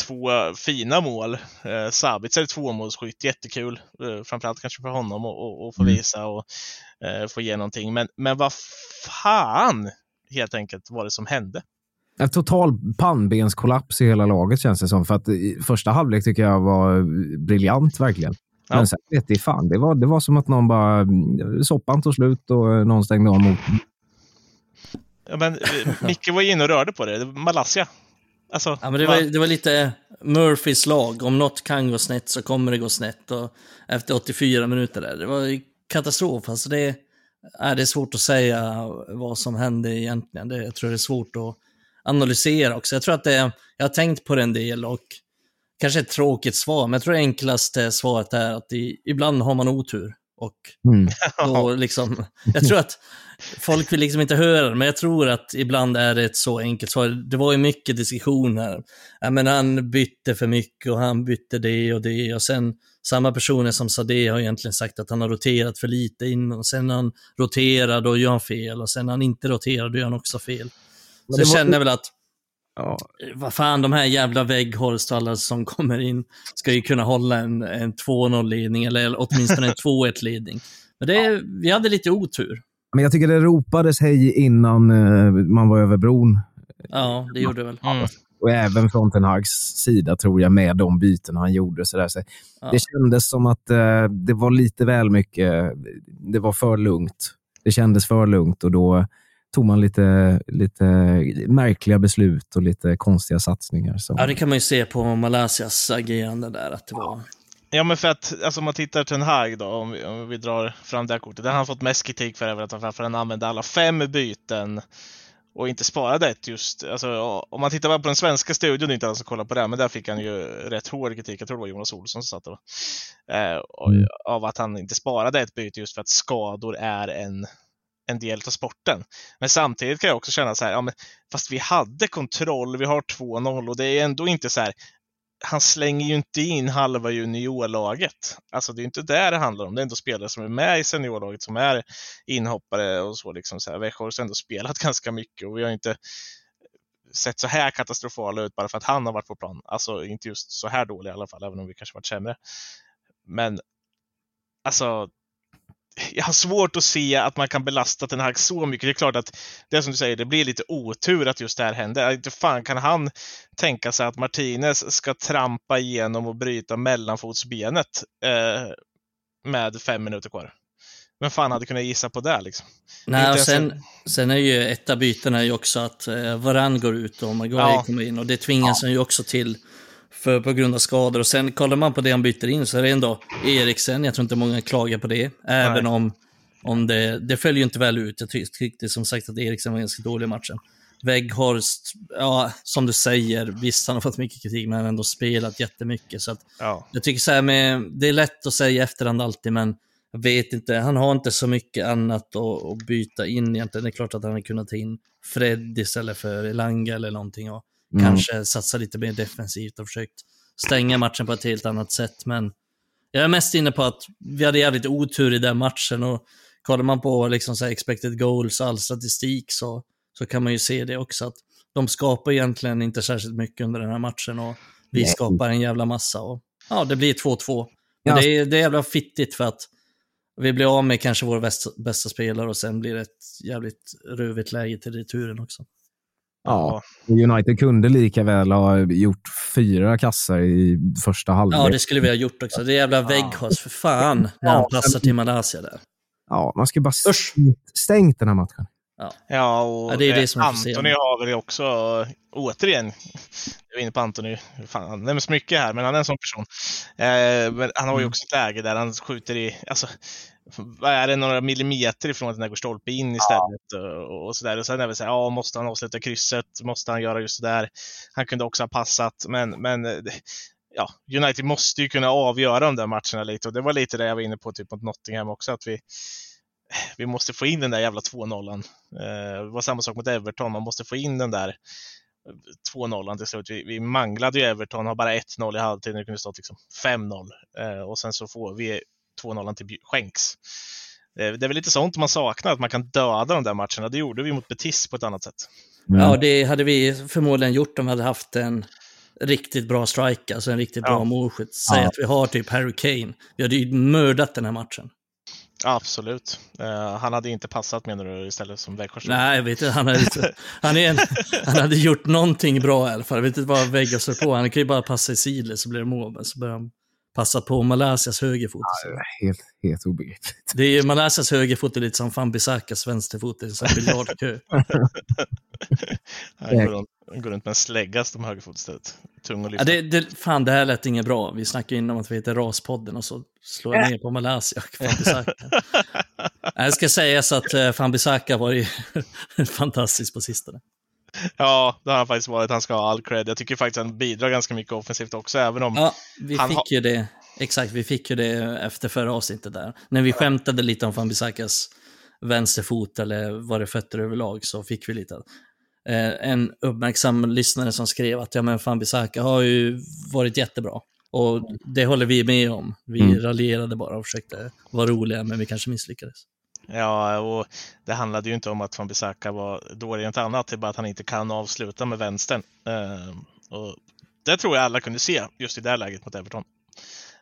två fina mål. Eh, Sabitzer är tvåmålsskytt, jättekul. Eh, framförallt kanske för honom att få mm. visa och eh, få ge någonting. Men, men vad fan helt enkelt var det som hände? En total pannbenskollaps i hela laget känns det som. För att första halvlek tycker jag var briljant verkligen. Ja. Men sen vet jag fan, det var, det var som att någon bara... Soppan tog slut och någon stängde av motorn. Ja, men eh, Micke var inne och rörde på det. Malaysia. Alltså, ja, men det, var, det var lite Murphys lag. Om något kan gå snett så kommer det gå snett. Och efter 84 minuter där, det var katastrof. Alltså det, det är svårt att säga vad som hände egentligen. Det, jag tror det är svårt att analysera också. Jag tror att det, jag har tänkt på det en del och kanske ett tråkigt svar, men jag tror det enklaste svaret är att i, ibland har man otur. Och mm. då liksom, jag tror att folk vill liksom inte höra det, men jag tror att ibland är det ett så enkelt svar. Det var ju mycket diskussioner. Ja, men han bytte för mycket och han bytte det och det och sen samma personer som sa det har egentligen sagt att han har roterat för lite innan och sen när han roterar då gör han fel och sen när han inte roterar då gör han också fel. Så jag känner väl att, ja. vad fan, de här jävla Weghorst och alla som kommer in ska ju kunna hålla en, en 2-0-ledning eller åtminstone en 2-1-ledning. Men det, ja. vi hade lite otur. Men jag tycker det ropades hej innan uh, man var över bron. Ja, det gjorde det väl. Mm. Och även från Ten Hags sida, tror jag, med de byten han gjorde. Så, där. så ja. Det kändes som att uh, det var lite väl mycket. Det var för lugnt. Det kändes för lugnt och då tog man lite, lite märkliga beslut och lite konstiga satsningar. Så. Ja, det kan man ju se på Malaysias agerande där. Att det var... Ja, men för att alltså, om man tittar Ten Hag då, om vi, om vi drar fram det här kortet. Det har han fått mest kritik för, att han, för han använde alla fem byten och inte sparade ett just. Alltså, om man tittar på den svenska studion, det är inte alla som kollar på det, men där fick han ju rätt hård kritik. Jag tror det var Jonas Olsson som satt där. Eh, mm. Av att han inte sparade ett byte just för att skador är en en del av sporten. Men samtidigt kan jag också känna så här, ja, men, fast vi hade kontroll, vi har 2-0 och det är ändå inte så här, han slänger ju inte in halva juniorlaget. Alltså det är inte det det handlar om. Det är ändå spelare som är med i seniorlaget som är inhoppare och så. Liksom så här. Växjö har ändå spelat ganska mycket och vi har inte sett så här katastrofala ut bara för att han har varit på plan. Alltså inte just så här dålig i alla fall, även om vi kanske varit sämre. Men alltså, jag har svårt att se att man kan belasta den här så mycket. Det är klart att det är som du säger, det blir lite otur att just det här händer. Inte fan kan han tänka sig att Martinez ska trampa igenom och bryta mellanfotsbenet eh, med fem minuter kvar. Vem fan hade kunnat gissa på det liksom? Nej, och sen, en... sen är ju ett av bytena ju också att eh, Varann går ut och Maguire ja. kommer in och det tvingas ja. han ju också till för, på grund av skador. Och sen kollar man på det han byter in så är det ändå Eriksen. Jag tror inte många klagar på det. Även Nej. om, om det, det följer inte väl ut. Jag tyckte som sagt att Eriksen var ganska dålig i matchen. Weghorst, ja, som du säger, visst han har fått mycket kritik, men han har ändå spelat jättemycket. Så att, ja. Jag tycker så här med, det är lätt att säga i efterhand alltid, men jag vet inte, han har inte så mycket annat att, att byta in egentligen. Det är klart att han hade kunnat ta in Fred istället för Elanga eller någonting. Och Mm. Kanske satsa lite mer defensivt och försökt stänga matchen på ett helt annat sätt. Men jag är mest inne på att vi hade jävligt otur i den matchen. Och kollar man på liksom så expected goals och all statistik så, så kan man ju se det också. att De skapar egentligen inte särskilt mycket under den här matchen. Och vi Nej. skapar en jävla massa. Och, ja, det blir 2-2. Men Ja. det, är, det är jävla fittigt för att vi blir av med kanske vår bästa, bästa spelare och sen blir det ett jävligt rövigt läge till returen också. Ja, United kunde lika väl ha gjort fyra kassar i första halvlek. Ja, det skulle vi ha gjort också. Det är jävla Weghorst, för fan, när han Ja, passar till Malaysia där. Ja, man ska bara Usch. stängt, den här matchen. Ja, och Ja, det är det som Antoni har väl också, återigen, jag är inne på Antoni, fan, han nämns mycket här, men han är en sån person. Eh, men han har ju Mm. också ett läge där han skjuter i, alltså, är det, några millimeter ifrån att den där går stolpe in istället och, och sådär. Och sen är det så här, ja, måste han avsluta krysset? Måste han göra just det där? Han kunde också ha passat, men, men eh, ja, United måste ju kunna avgöra de där matcherna lite och det var lite det jag var inne på typ mot Nottingham också, att vi, vi måste få in den där jävla 2-0. Eh, det var samma sak mot Everton, man måste få in den där 2-0 till slut. Vi, vi manglade ju Everton, har bara 1-0 i halvtid när det kunde stått liksom 5-0. Eh, och sen så får vi 2-0 till skänks. Det är väl lite sånt man saknar, att man kan döda de där matcherna. Det gjorde vi mot Betis på ett annat sätt. Ja, det hade vi förmodligen gjort om vi hade haft en riktigt bra striker, alltså en riktigt bra Ja. målskytt. Säg Ja. att vi har typ Harry Kane. Vi hade ju mördat den här matchen. Absolut. Eh, han hade inte passat menar du istället som Weghorst? Nej, jag vet inte. Han hade, inte- han, är en, han hade gjort någonting bra i alla fall. Jag vet inte vad Vegga slår på. Han kan ju bara passa i sidled så blir det mål. Men så börjar han passa på Malaysias högerfot. Helt, helt obegripligt. Det är ju Malaysias högerfot är lite som Fan Bisakas vänsterfot i en sån biljardkö. Han går runt, han går runt med en slägga som högerfot istället. Tung och Ja, det, det, fan, det här lät inget bra. Vi snackade innan om att vi heter Raspodden och så slår jag ner på Malaysia och Fambisaka. Jag ska säga så att uh, Fambisaka var ju fantastisk på sistone. Ja, det har han faktiskt varit. Han ska ha all cred. Jag tycker faktiskt att han bidrar ganska mycket offensivt också, även om... Ja, vi Han fick har- ju det. Exakt, vi fick ju det efter förra avsnittet där. När vi skämtade lite om Fambisakas vänsterfot eller var det fötter överlag så fick vi lite. Eh, en uppmärksam lyssnare som skrev att ja, men Fambisaka har ju varit jättebra. Och det håller vi med om. Vi Mm. raljerade bara och försökte vara roliga, men vi kanske misslyckades. Ja, och det handlade ju inte om att Van Bissaka var dålig i något annat, det är bara att han inte kan avsluta med vänstern. Eh, och det tror jag alla kunde se just i det här läget mot Everton.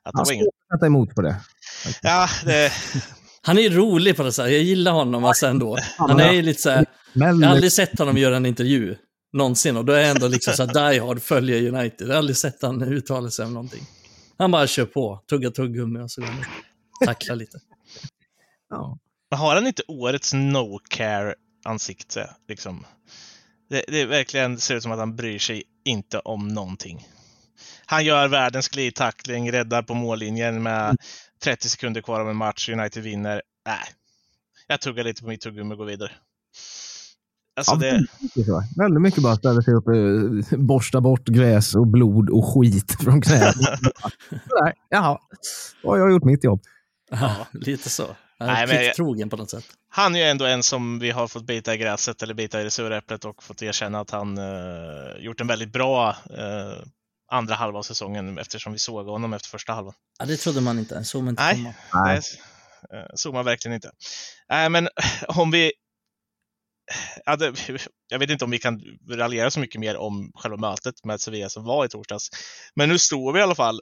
Att det Han ska sätta emot på det. Ja, det, Han är ju rolig på det så här. Jag gillar honom alltså ändå. Han är ju lite så här, Jag har aldrig sett honom göra en intervju någonsin och då är jag ändå liksom så här die hard, följer United. Jag har aldrig sett han uttala sig om någonting. Han bara kör på, tuggar tuggummi och så går han. Tacklar lite. ja. Men har han inte årets no care ansikte? Liksom? Det, det är verkligen ser ut som att han bryr sig inte om någonting. Han gör världens glidtackling, räddar på mållinjen med 30 sekunder kvar av en match, United vinner. Nej, jag tuggar lite på mitt tuggummi och går vidare. Alltså Ja, det, väldigt mycket så. Väldigt mycket bara ställa sig upp, eh, borsta bort gräs och blod och skit från knät. Nej, Jaha, då har jag gjort mitt jobb. Ja, lite så. Han Nej, är men på något sätt. han är ju ändå en som vi har fått bita i gräset eller bita i det sura äpplet och fått erkänna att han eh, gjort en väldigt bra eh, andra halva av säsongen eftersom vi såg honom efter första halvan. Ja, det trodde man inte. Så man inte Nej. komma. Nej. Eh, såg man verkligen inte. Nej, men om vi... Ja, det, jag vet inte om vi kan raljera så mycket mer om själva mötet med Sevilla som var i torsdags. Men nu står vi i alla fall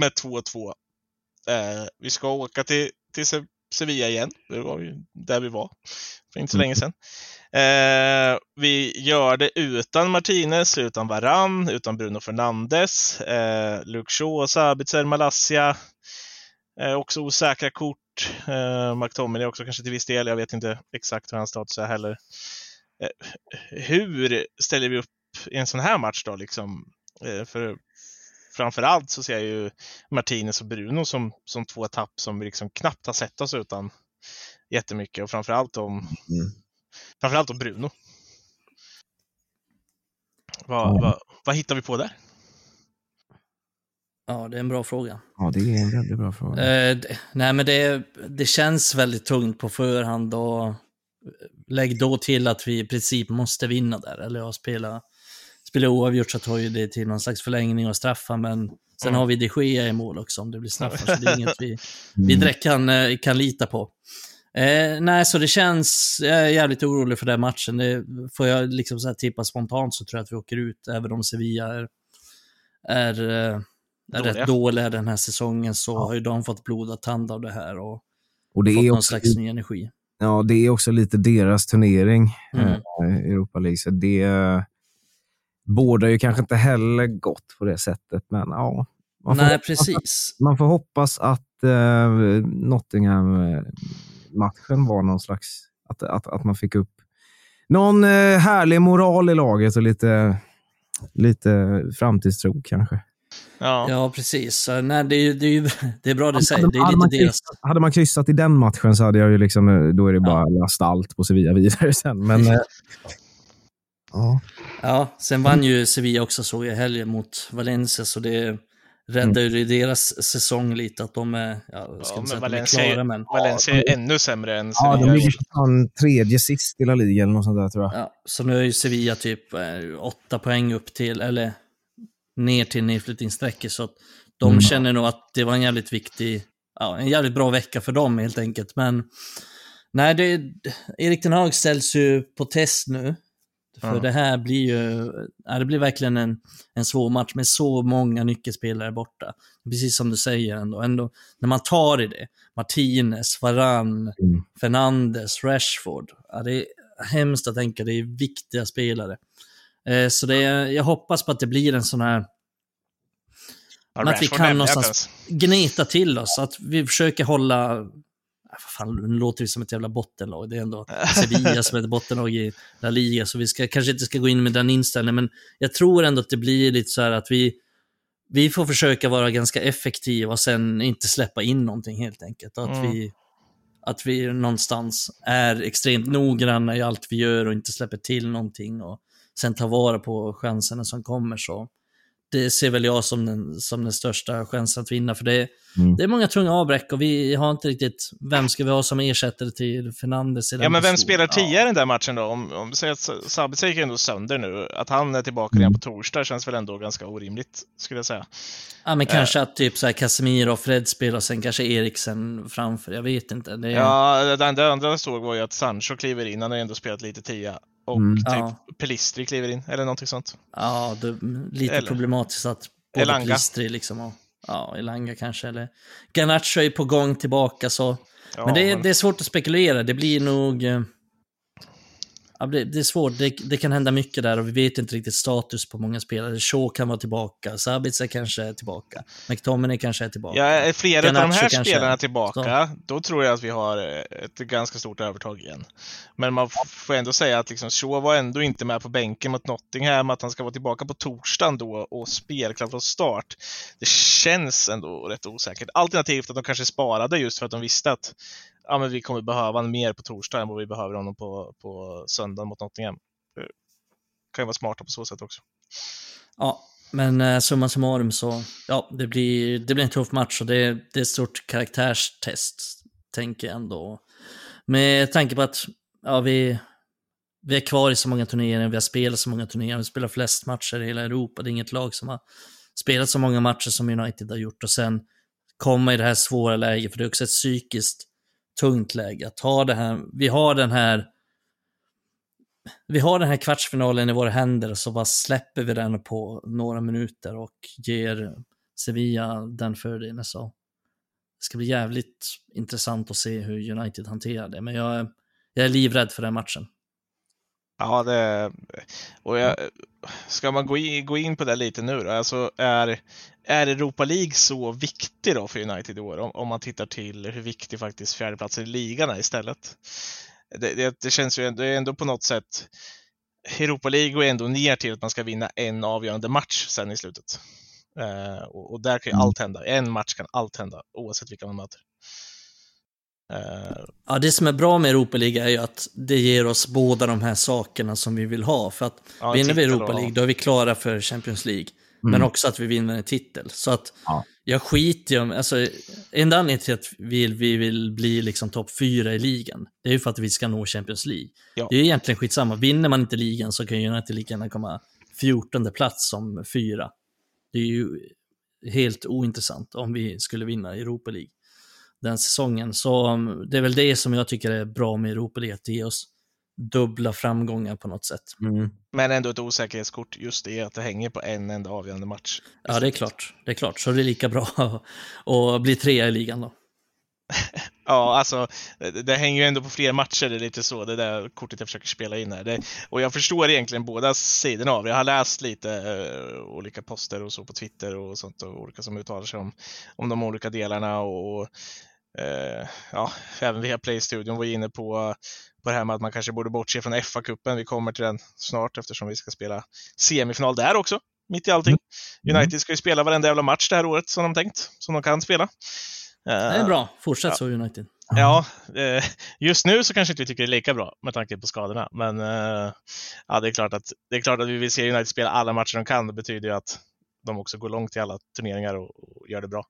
med 2-2. Eh, vi ska åka till, till Se- Sevilla igen. Det var ju där vi var för inte så länge sedan. Eh, vi gör det utan Martinez, utan Varann, utan Bruno Fernandes, eh, Luke Shaw, Sabitzer, Malassia. Eh, också osäkra kort. Eh, McTominay också kanske till viss del. Jag vet inte exakt hur hans status är heller. Eh, hur ställer vi upp i en sån här match då? Liksom? Eh, för framförallt så ser jag ju Martinez och Bruno som, som två tapp som vi liksom knappt har sett oss utan jättemycket. Och framförallt om, Mm. framförallt om Bruno. Vad, Ja. vad, vad hittar vi på där? Ja, det är en bra fråga. Ja, det är en väldigt bra fråga. Eh, d- nej, men det, det känns väldigt tungt på förhand och lägg då till att vi i princip måste vinna där. Eller ja, spela, spela oavgjort så tar ju det till någon slags förlängning och straffar, men sen Mm. har vi de Gea i mål också om det blir straffar, så det är inget vi, vi Mm. direkt kan, eh, kan lita på. Eh, nej, så det känns, jag är jävligt orolig för den matchen. Det, får jag liksom så här tippa spontant så tror jag att vi åker ut, även om Sevilla är är, eh, är Dåliga. rätt dåliga den här säsongen så Ja. har ju de fått blodad tand av det här och Och det fått är, någon också, slags ny energi. ja, det är också lite deras turnering, Mm. eh, Europa League. Så det bådar ju kanske inte heller gott på det sättet, men ja. Man får, Nej, hoppas, precis. man får hoppas att eh, Nottingham-matchen var någon slags... Att, att, att man fick upp någon eh, härlig moral i laget och lite, lite framtidstro kanske. Ja. Ja, precis. Så, Nej, det, är, det, är det är bra det säger. Hade- Det är hade man kryssat- Hade man kryssat i den matchen så hade jag ju liksom, eh, då är det bara last allt på Sevilla vidare sen. Men, eh, ja. Ja, sen vann ju Sevilla också såg jag i helgen mot Valencia, så det räddar ju deras säsong lite att de är, ja, ska Ja, men Valencia, klara, men Valencia är ännu sämre än ja, de Sevilla. ligger fan tredje sist i La Liga eller något sånt där tror jag. ja, så nu är ju Sevilla typ eh, åtta poäng upp till, eller ner till nedflyttningsstrecket, så att de Mm. känner nog att det var en jävligt viktig, ja, en jävligt bra vecka för dem helt enkelt, men nej, det, Erik Ten Hag ställs ju på test nu. För Ja. det här blir ju, ja, det blir verkligen en, en svår match med så många nyckelspelare borta. Precis som du säger ändå, ändå när man tar i det, Martinez, Varann, Mm. Fernandes, Rashford. Ja, det är hemskt att tänka, det är viktiga spelare. Eh, så det är, jag hoppas på att det blir en sån här att vi kan någonstans- gneta till oss, att vi försöker hålla... Fan, nu låter vi som ett jävla bottenlag. Det är ändå Sevilla som är ett bottenlag i La Liga, så vi ska, kanske inte ska gå in med den inställningen, men jag tror ändå att det blir lite så här att vi, vi får försöka vara ganska effektiva och sen inte släppa in någonting helt enkelt. Att, Mm. vi, att vi någonstans är extremt noggranna i allt vi gör och inte släpper till någonting och sen tar vara på chanserna som kommer. så Det ser väl jag som den, som den största chansen att vinna, för det är, Mm. det är många tunga avbräck och vi har inte riktigt, vem ska vi ha som ersättare till Fernandes? i den Ja, men vem spelar tia i den där matchen då? Om, om vi säger att Sabitzer gick ändå sönder nu. Att han är tillbaka Mm. redan på torsdag känns väl ändå ganska orimligt, skulle jag säga. Ja, men kanske att typ så här Casemiro och Fred spelar och sen kanske Eriksen framför. Jag vet inte. Det är... Ja, det, det andra jag såg var ju att Sancho kliver in. Han har ändå spelat lite tia. Och Mm. typ Ja. Pelistri kliver in, eller någonting sånt. Ja, det, lite Eller- problematiskt att både Elanga. Plistri liksom och ja, Elanga kanske, eller Garnacho är på gång tillbaka så. Ja, men det, är- det är svårt att spekulera, det blir nog... Ja, det, det är svårt, det, det kan hända mycket där och vi vet inte riktigt status på många spelare. Shaw kan vara tillbaka, Sabitzer kanske är tillbaka, McTominay kanske är tillbaka. Ja, är flera av de här spelarna tillbaka, då tror jag att vi har eh, ett ganska stort övertag igen. Men man får ändå säga att liksom Shaw var ändå inte med på bänken mot Nottingham, att han ska vara tillbaka på torsdagen då och spelklar från start. Det känns ändå rätt osäkert. Alternativt att de kanske sparade just för att de visste att ja, men vi kommer behöva honom mer på torsdag än vad vi behöver honom på, på söndag mot Nottingham. Det kan ju vara smarta på så sätt också. Ja, men eh, summa summarum så, ja, det blir, det blir en tuff match och det, det är ett stort karaktärstest, tänker jag ändå. Med tanke på att, ja, vi, vi är kvar i så många turneringar, vi har spelat så många turneringar, vi spelar flest matcher i hela Europa, det är inget lag som har spelat så många matcher som United har gjort och sen komma i det här svåra läget, för det är också ett psykiskt tungt läge. Att ha det här, vi har den här vi har den här kvartsfinalen i våra händer och så bara släpper vi den på några minuter och ger Sevilla den fördelen. Så det ska bli jävligt intressant att se hur United hanterar det. Men jag, är- jag är livrädd för den matchen. Ja, det... Och jag, ska man gå in, gå in på det lite nu då? Alltså är, är Europa League så viktig då för United i år? Om, om man tittar till hur viktig faktiskt fjärdeplatsen i ligan är istället. Det, det, det känns ju ändå, det är ändå på något sätt Europa League går ändå ner till att man ska vinna en avgörande match sen i slutet. Eh, och, och där kan ju Mm. allt hända. En match kan allt hända oavsett vilka man möter. Ja, det som är bra med Europa League är ju att det ger oss båda de här sakerna som vi vill ha. För att ja, vinner vi Europa League, då är vi klara för Champions League. Mm. Men också att vi vinner en titel. Så att Ja. jag skiter ju alltså enda anledningen till att vi, vi vill bli liksom topp fyra i ligan, det är ju för att vi ska nå Champions League. Ja. Det är ju egentligen skitsamma, vinner man inte ligan så kan ju United lika gärna komma 14 plats som fyra. Det är ju helt ointressant om vi skulle vinna Europa League den säsongen. Så um, det är väl det som jag tycker är bra med Europa League, att det ger oss dubbla framgångar på något sätt. Mm. Men ändå ett osäkerhetskort, just det att det hänger på en enda avgörande match. Ja, det är klart. Det är klart. Så det är lika bra att bli trea i ligan då. Ja, alltså det, det, hänger ju ändå på fler matcher, det är lite så, det där kortet jag försöker spela in här. Det, och jag förstår egentligen båda sidorna av det. Jag har läst lite uh, olika poster och så på Twitter och sånt och olika som uttalar sig om, om de olika delarna och uh, ja, även via Play-studion var inne på, på det här med att man kanske borde bortse från FA-cupen. Vi kommer till den snart eftersom vi ska spela semifinal där också, mitt i allting. Mm. United ska ju spela varenda jävla match det här året som de tänkt, som de kan spela. Det är bra. Fortsätt ja. så United. Ja, eh, just nu så kanske inte vi tycker det är lika bra med tanke på skadorna. Men eh, ja, det, är klart att, det är klart att vi vill se United spela alla matcher de kan. Det betyder ju att de också går långt i alla turneringar och, och gör det bra.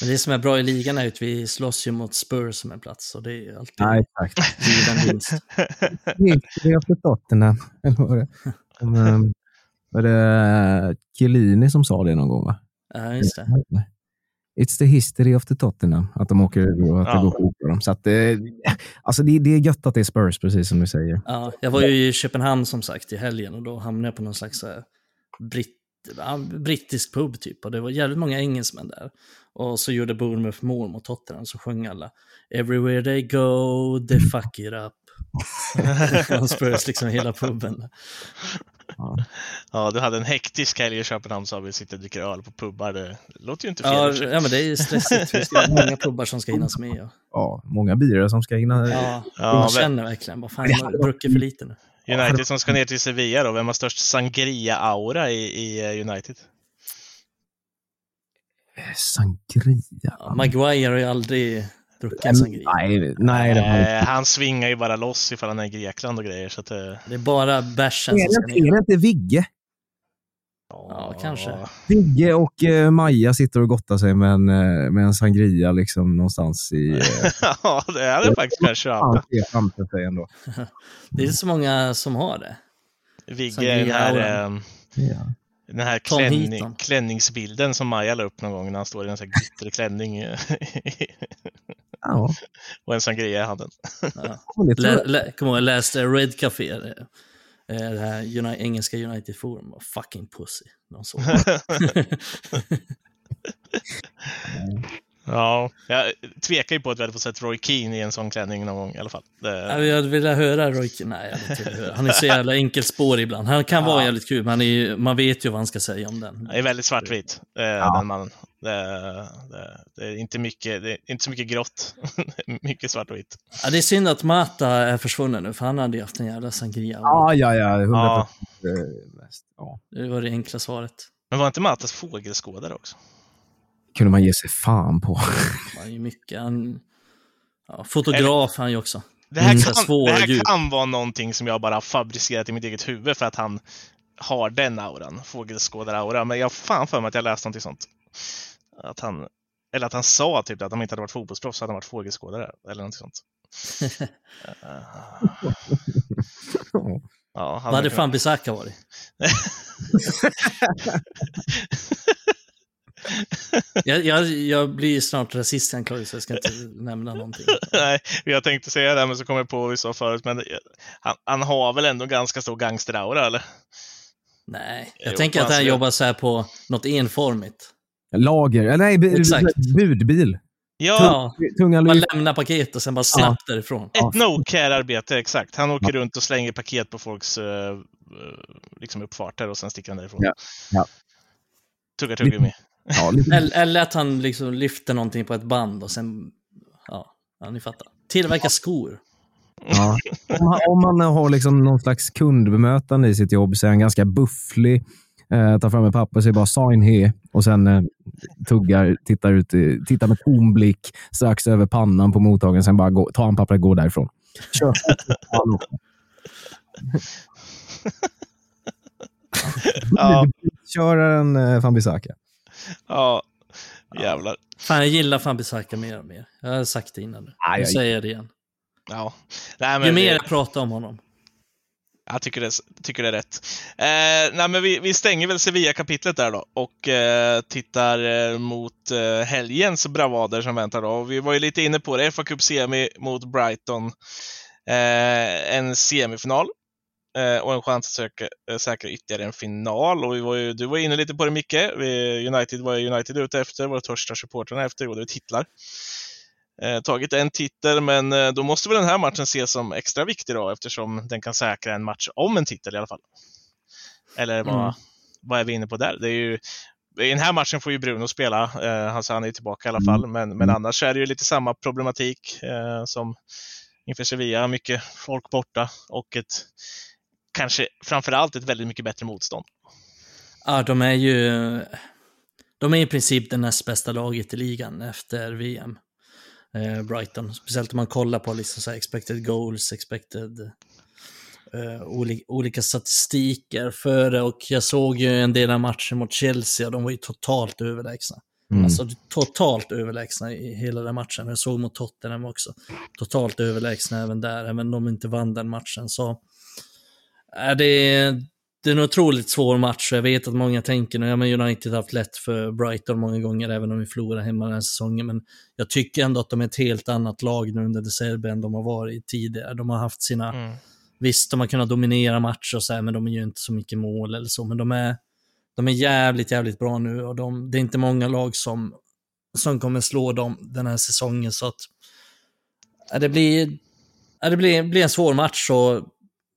Men det som är bra i ligan är att vi slåss ju mot Spurs som en plats. Och det är alltid Nej, exakt. given vinst. Vi har förstått den här. Var det Chiellini som sa det någon gång? Va? Ja, just det. It's the history of the Tottenham, att de åker och att det Ja. går fort för dem. Så att, eh, alltså det, det är gött att det är Spurs, precis som du säger. Ja, jag var ju i Köpenhamn som sagt i helgen och då hamnade jag på någon slags eh, britt, brittisk pub typ. Och det var jävligt många engelsmän där. Och så gjorde Bournemouth mål mot Tottenham så sjöng alla Everywhere they go, they fuck it up. Från Spurs liksom hela puben. Ja, du hade en hektisk helg i Köpenhamn sa vi, sitter och dricker öl på pubbar. Det låter ju inte fel. Ja, ja, men det är ju stressigt. Vi ska många pubbar som ska hinnas med. Och, Ja, många birar som ska hinna... ja, Ja, man men- känner verkligen, vad fan, jag har druckit för lite nu. United som ska ner till Sevilla då, vem har störst sangria-aura i, i eh, United? Sangria. Ja, Maguire har ju aldrig druckit Mm, sangria. Nej, nej det var Eh, han svingar ju bara loss ifall han är i Grekland och grejer. Så att, eh, Det är bara bärsen som ska Är det, ner. är det inte Vigge? Ja, kanske. Vigge och eh, Maja sitter och gottar sig med en, eh, med en sangria liksom någonstans i... Eh, ja, det är det faktiskt kanske. Ja. Det är inte så många som har det. Vigge, den här, eh, Ja. den här klänning, klänningsbilden som Maja la upp någon gång när han står i en sån här glittrig klänning eh, Ja, och en sangria i handen. det Lä, lä, kom ihåg, jag läste Red Café, eh, det här Uni- engelska United Forum, och fucking pussy. De såg. Ja, jag tvekar ju på att vi hade fått sett Roy Keane i en sån klänning någon gång i alla fall. Det, jag hade velat höra Roy Keane. Nej, jag inte höra. Han är så jävla enkelspårig ibland. Han kan vara Ja. jävligt kul, men han är, man vet ju vad han ska säga om den. det är väldigt svartvit, eh, den mannen. Det, det, det, är inte mycket, det är inte så mycket grått. mycket svart och vitt. Ja, det är synd att Mata är försvunnen nu, för han hade ju haft en jävla sangria. Ja, ja, ja. 100 Ja. eh, mest. Ja. Det var det enkla svaret. Men var inte Matas fågelskådare också? kunde man ge sig fan på. Han är ju mycket. Han, ja, fotograf är han ju också. Det här, kan, Svår det här kan vara någonting som jag bara fabricerat i mitt eget huvud för att han har den auran, fågelskådar-aura. Men jag har fan för mig att jag läste någonting sånt. Att han, eller att han sa typ att han inte hade varit fotbollsproffs så hade han varit fågelskådare. Eller något sånt. Ja, han Vad hade fan Bisaka varit? jag, jag, jag blir snart rasistanklagad så jag ska inte nämna någonting. Nej, jag tänkte säga det, men så kom jag på vad vi sa förut. Men det- han, han har väl ändå ganska stor gangsteraura, eller? Nej, jag Jo, tänker att han jobbar så här på något enformigt. Lager, eller nej, Exakt. budbil. Ja, Ja, Tunga man lämnar paket och sen bara snabbt därifrån. ett no-care-arbete, exakt. Han åker runt och slänger paket på folks uh, liksom uppfarter och sen sticker han därifrån. Ja, ja. Tuggar tuggummi. Ja, Eller, eller att han liksom lyfter någonting på ett band och sen, ja, ja ni fattar. Tillverkar skor. ja. Om, man, om man har liksom någon slags kundbemötande i sitt jobb så är han ganska bufflig. Eh, tar fram ett papper och säger bara sign here och sen eh, tuggar, tittar, ut, tittar med tom blick strax över pannan på mottagaren. Sen bara gå, tar han pappret och går därifrån. Kör. Ja. Köraren eh, van Bissaka. Ja, jävlar. Fan, jag gillar fan Bisaka mer och mer. Jag har sagt det innan nu. Nu jag- säger jag det igen. Ja. Nej, Ju men mer det- jag pratar om honom. Jag tycker det, tycker det är rätt. Eh, nej, men vi, vi stänger väl Sevilla-kapitlet där då och eh, tittar eh, mot eh, helgens bravader som väntar då. Och vi var ju lite inne på det, FA Cup Semi mot Brighton. Eh, en semifinal eh, och en chans att söka, eh, säkra ytterligare en final. Och vi var ju, du var inne lite på det Micke. Vi, United var United ute efter, våra största supportrarna efter, och det var titlar. Eh, tagit en titel, men eh, då måste väl den här matchen ses som extra viktig då eftersom den kan säkra en match om en titel i alla fall. Eller vad, mm. vad är vi inne på där? Det är ju, i den här matchen får ju Bruno spela, eh, alltså han är tillbaka i alla fall, men, men mm. annars är det ju lite samma problematik eh, som inför Sevilla. Mycket folk borta och ett kanske framförallt ett väldigt mycket bättre motstånd. Ja, de är ju de är i princip det näst bästa laget i ligan efter VM. Eh, Brighton, speciellt om man kollar på liksom så expected goals, expected uh, olika, olika statistiker för det och jag såg ju en del av matchen mot Chelsea och de var ju totalt överlägsna. Mm. Alltså totalt överlägsna i hela den matchen. Jag såg mot Tottenham också. Totalt överlägsna även där, även om de inte vann den matchen. Så är det, det är en otroligt svår match. Jag vet att många tänker nu, ja United har haft lätt för Brighton många gånger, även om vi förlorar hemma den här säsongen. Men jag tycker ändå att de är ett helt annat lag nu under De Serbe än de har varit tidigare. De har haft sina mm Visst, de har kunnat dominera matcher och så här, men de gör inte så mycket mål eller så. Men de är, de är jävligt, jävligt bra nu och de, det är inte många lag som, som kommer slå dem den här säsongen. Så att det blir, det blir, blir en svår match och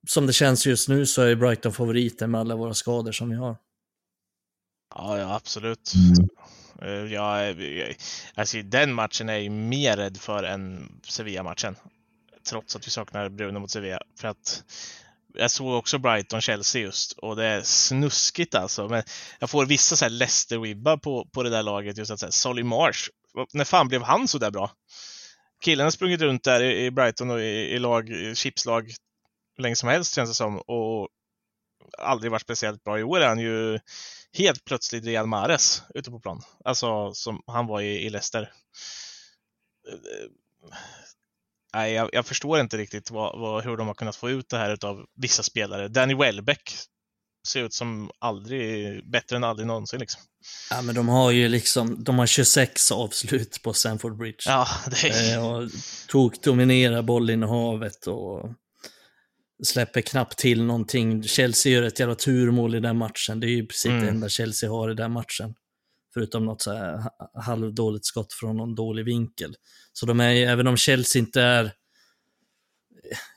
som det känns just nu så är Brighton favoriten med alla våra skador som vi har. Ja, ja absolut. Mm. Jag, jag, alltså, den matchen är jag mer rädd för än Sevilla-matchen trots att vi saknar Bruno mot Sevilla. För att jag såg också Brighton-Chelsea just och det är snuskigt alltså. Men jag får vissa så här Leicester-vibbar på, på det där laget. Just att säga, Solly Marsh, när fan blev han så där bra? Killen har sprungit runt där i, i Brighton och i, i lag, chipslag hur länge som helst känns det som och aldrig varit speciellt bra. I år är han ju helt plötsligt Real Mares ute på plan. Alltså som han var i, i Leicester nej, jag, jag, förstår inte riktigt vad, vad, hur de har kunnat få ut det här av vissa spelare. Danny Welbeck ser ut som aldrig, bättre än aldrig någonsin. Liksom. Ja, men de har ju liksom, de har 26 avslut på Sanford Bridge. Ja, det är... Eh, och tog, dominerar bollinnehavet och släpper knappt till någonting. Chelsea gör ett jävla turmål i den matchen. Det är ju precis mm. det enda Chelsea har i den matchen. Förutom något så här halvdåligt skott från någon dålig vinkel. Så de är, även om Chelsea inte är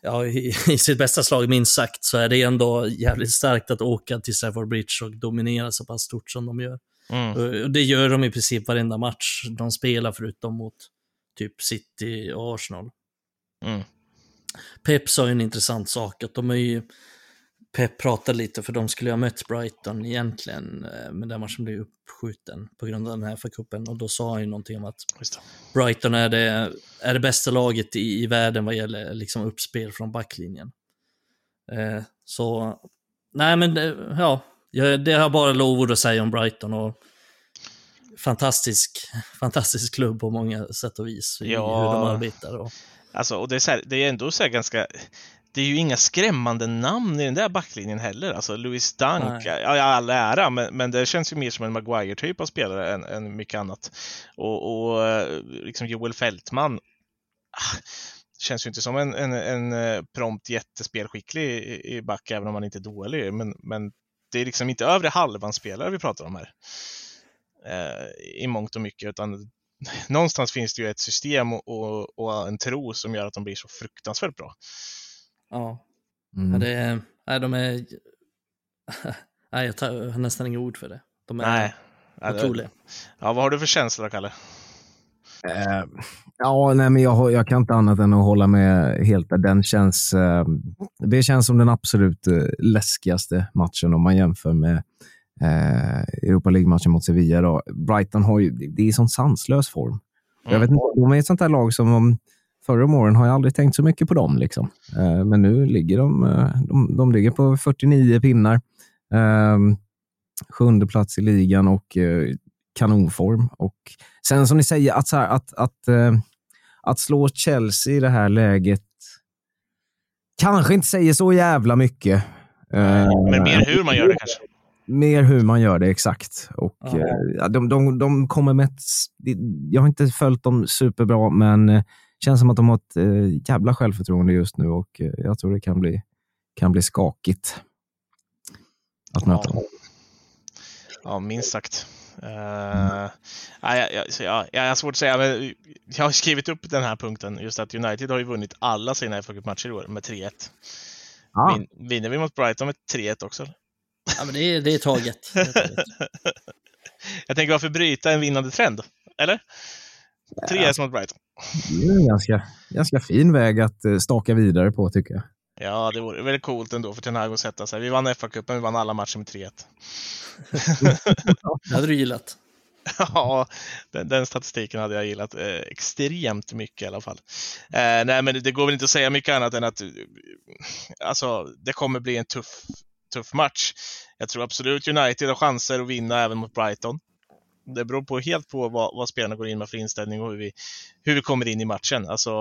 ja, i, i sitt bästa slag minst sagt, så är det ändå jävligt starkt att åka till Stafford Bridge och dominera så pass stort som de gör. Mm. Och det gör de i princip varenda match de spelar, förutom mot typ City och Arsenal. Mm. Pep sa ju en intressant sak, att de är ju Pep pratade lite, för de skulle ha mött Brighton egentligen, eh, men den matchen blev uppskjuten på grund av den här FA-cupen. Och då sa han ju någonting om att Brighton är det, är det bästa laget i, i världen vad gäller liksom uppspel från backlinjen. Eh, så, nej men ja, det har bara lovord att säga om Brighton. och Fantastisk, fantastisk klubb på många sätt och vis, ja. hur de arbetar. Och... Alltså, och det är, så här, det är ändå så ganska det är ju inga skrämmande namn i den där backlinjen heller. Alltså Louis Dunk, ja, all ära, men, men det känns ju mer som en Maguire-typ av spelare än, än mycket annat. Och, och eh, liksom Joel Fältman, ah, känns ju inte som en, en, en eh, prompt jättespelskicklig i, i back, även om han inte är dålig. Men, men det är liksom inte övre halvan spelare vi pratar om här. Eh, I mångt och mycket, utan någonstans finns det ju ett system och, och, och en tro som gör att de blir så fruktansvärt bra. Ja. Mm. ja det är, nej, de är... nej, jag, har nästan inga ord för det. De är nej. otroliga. Ja, vad har du för känsla Kalle? Uh, ja, nej, men jag, jag, kan inte annat än att hålla med helt. Den känns, uh, det känns som den absolut uh, läskigaste matchen om man jämför med Europa League-matchen mot Sevilla. Då. Brighton har ju, det är sån sanslös form. Mm. Jag vet inte, de är ett sånt där lag som om förra om åren har jag aldrig tänkt så mycket på dem. Liksom. Eh, men nu ligger de, eh, de, de ligger på 49 pinnar. Eh, sjunde plats i ligan och eh, kanonform. Och sen som ni säger, att, här, att, att, eh, att slå Chelsea i det här läget kanske inte säger så jävla mycket. Men mer hur man gör det kanske? Mer hur man gör det, exakt. Och, ja. de, de, de kommer med ett, Jag har inte följt dem superbra, men känns som att de har ett eh, jävla självförtroende just nu och eh, jag tror det kan bli, kan bli skakigt att möta dem. Ja, minst sagt. Uh, mm. jag, jag, jag, jag har svårt att säga, men jag har skrivit upp den här punkten just att United har ju vunnit alla sina fa matcher i år med 3-1. Ah. Vin, vinner vi mot Brighton med 3-1 också? Ja, men det är, det är taget. Det är taget. jag tänker varför bryta en vinnande trend? Eller? 3-1 ja. mot Brighton. Det är en ganska, ganska fin väg att eh, staka vidare på tycker jag. Ja, det vore väldigt coolt ändå för Ten Hag att sätta sig. Vi vann FA-cupen, vi vann alla matcher med 3-1. det hade du gillat. ja, den, den, statistiken hade jag gillat eh, extremt mycket i alla fall. Eh, nej, men det går väl inte att säga mycket annat än att eh, alltså, det kommer bli en tuff, tuff match. Jag tror absolut United har chanser att vinna även mot Brighton. Det beror på, helt på vad, vad spelarna går in med för inställning och hur vi, hur vi kommer in i matchen. Alltså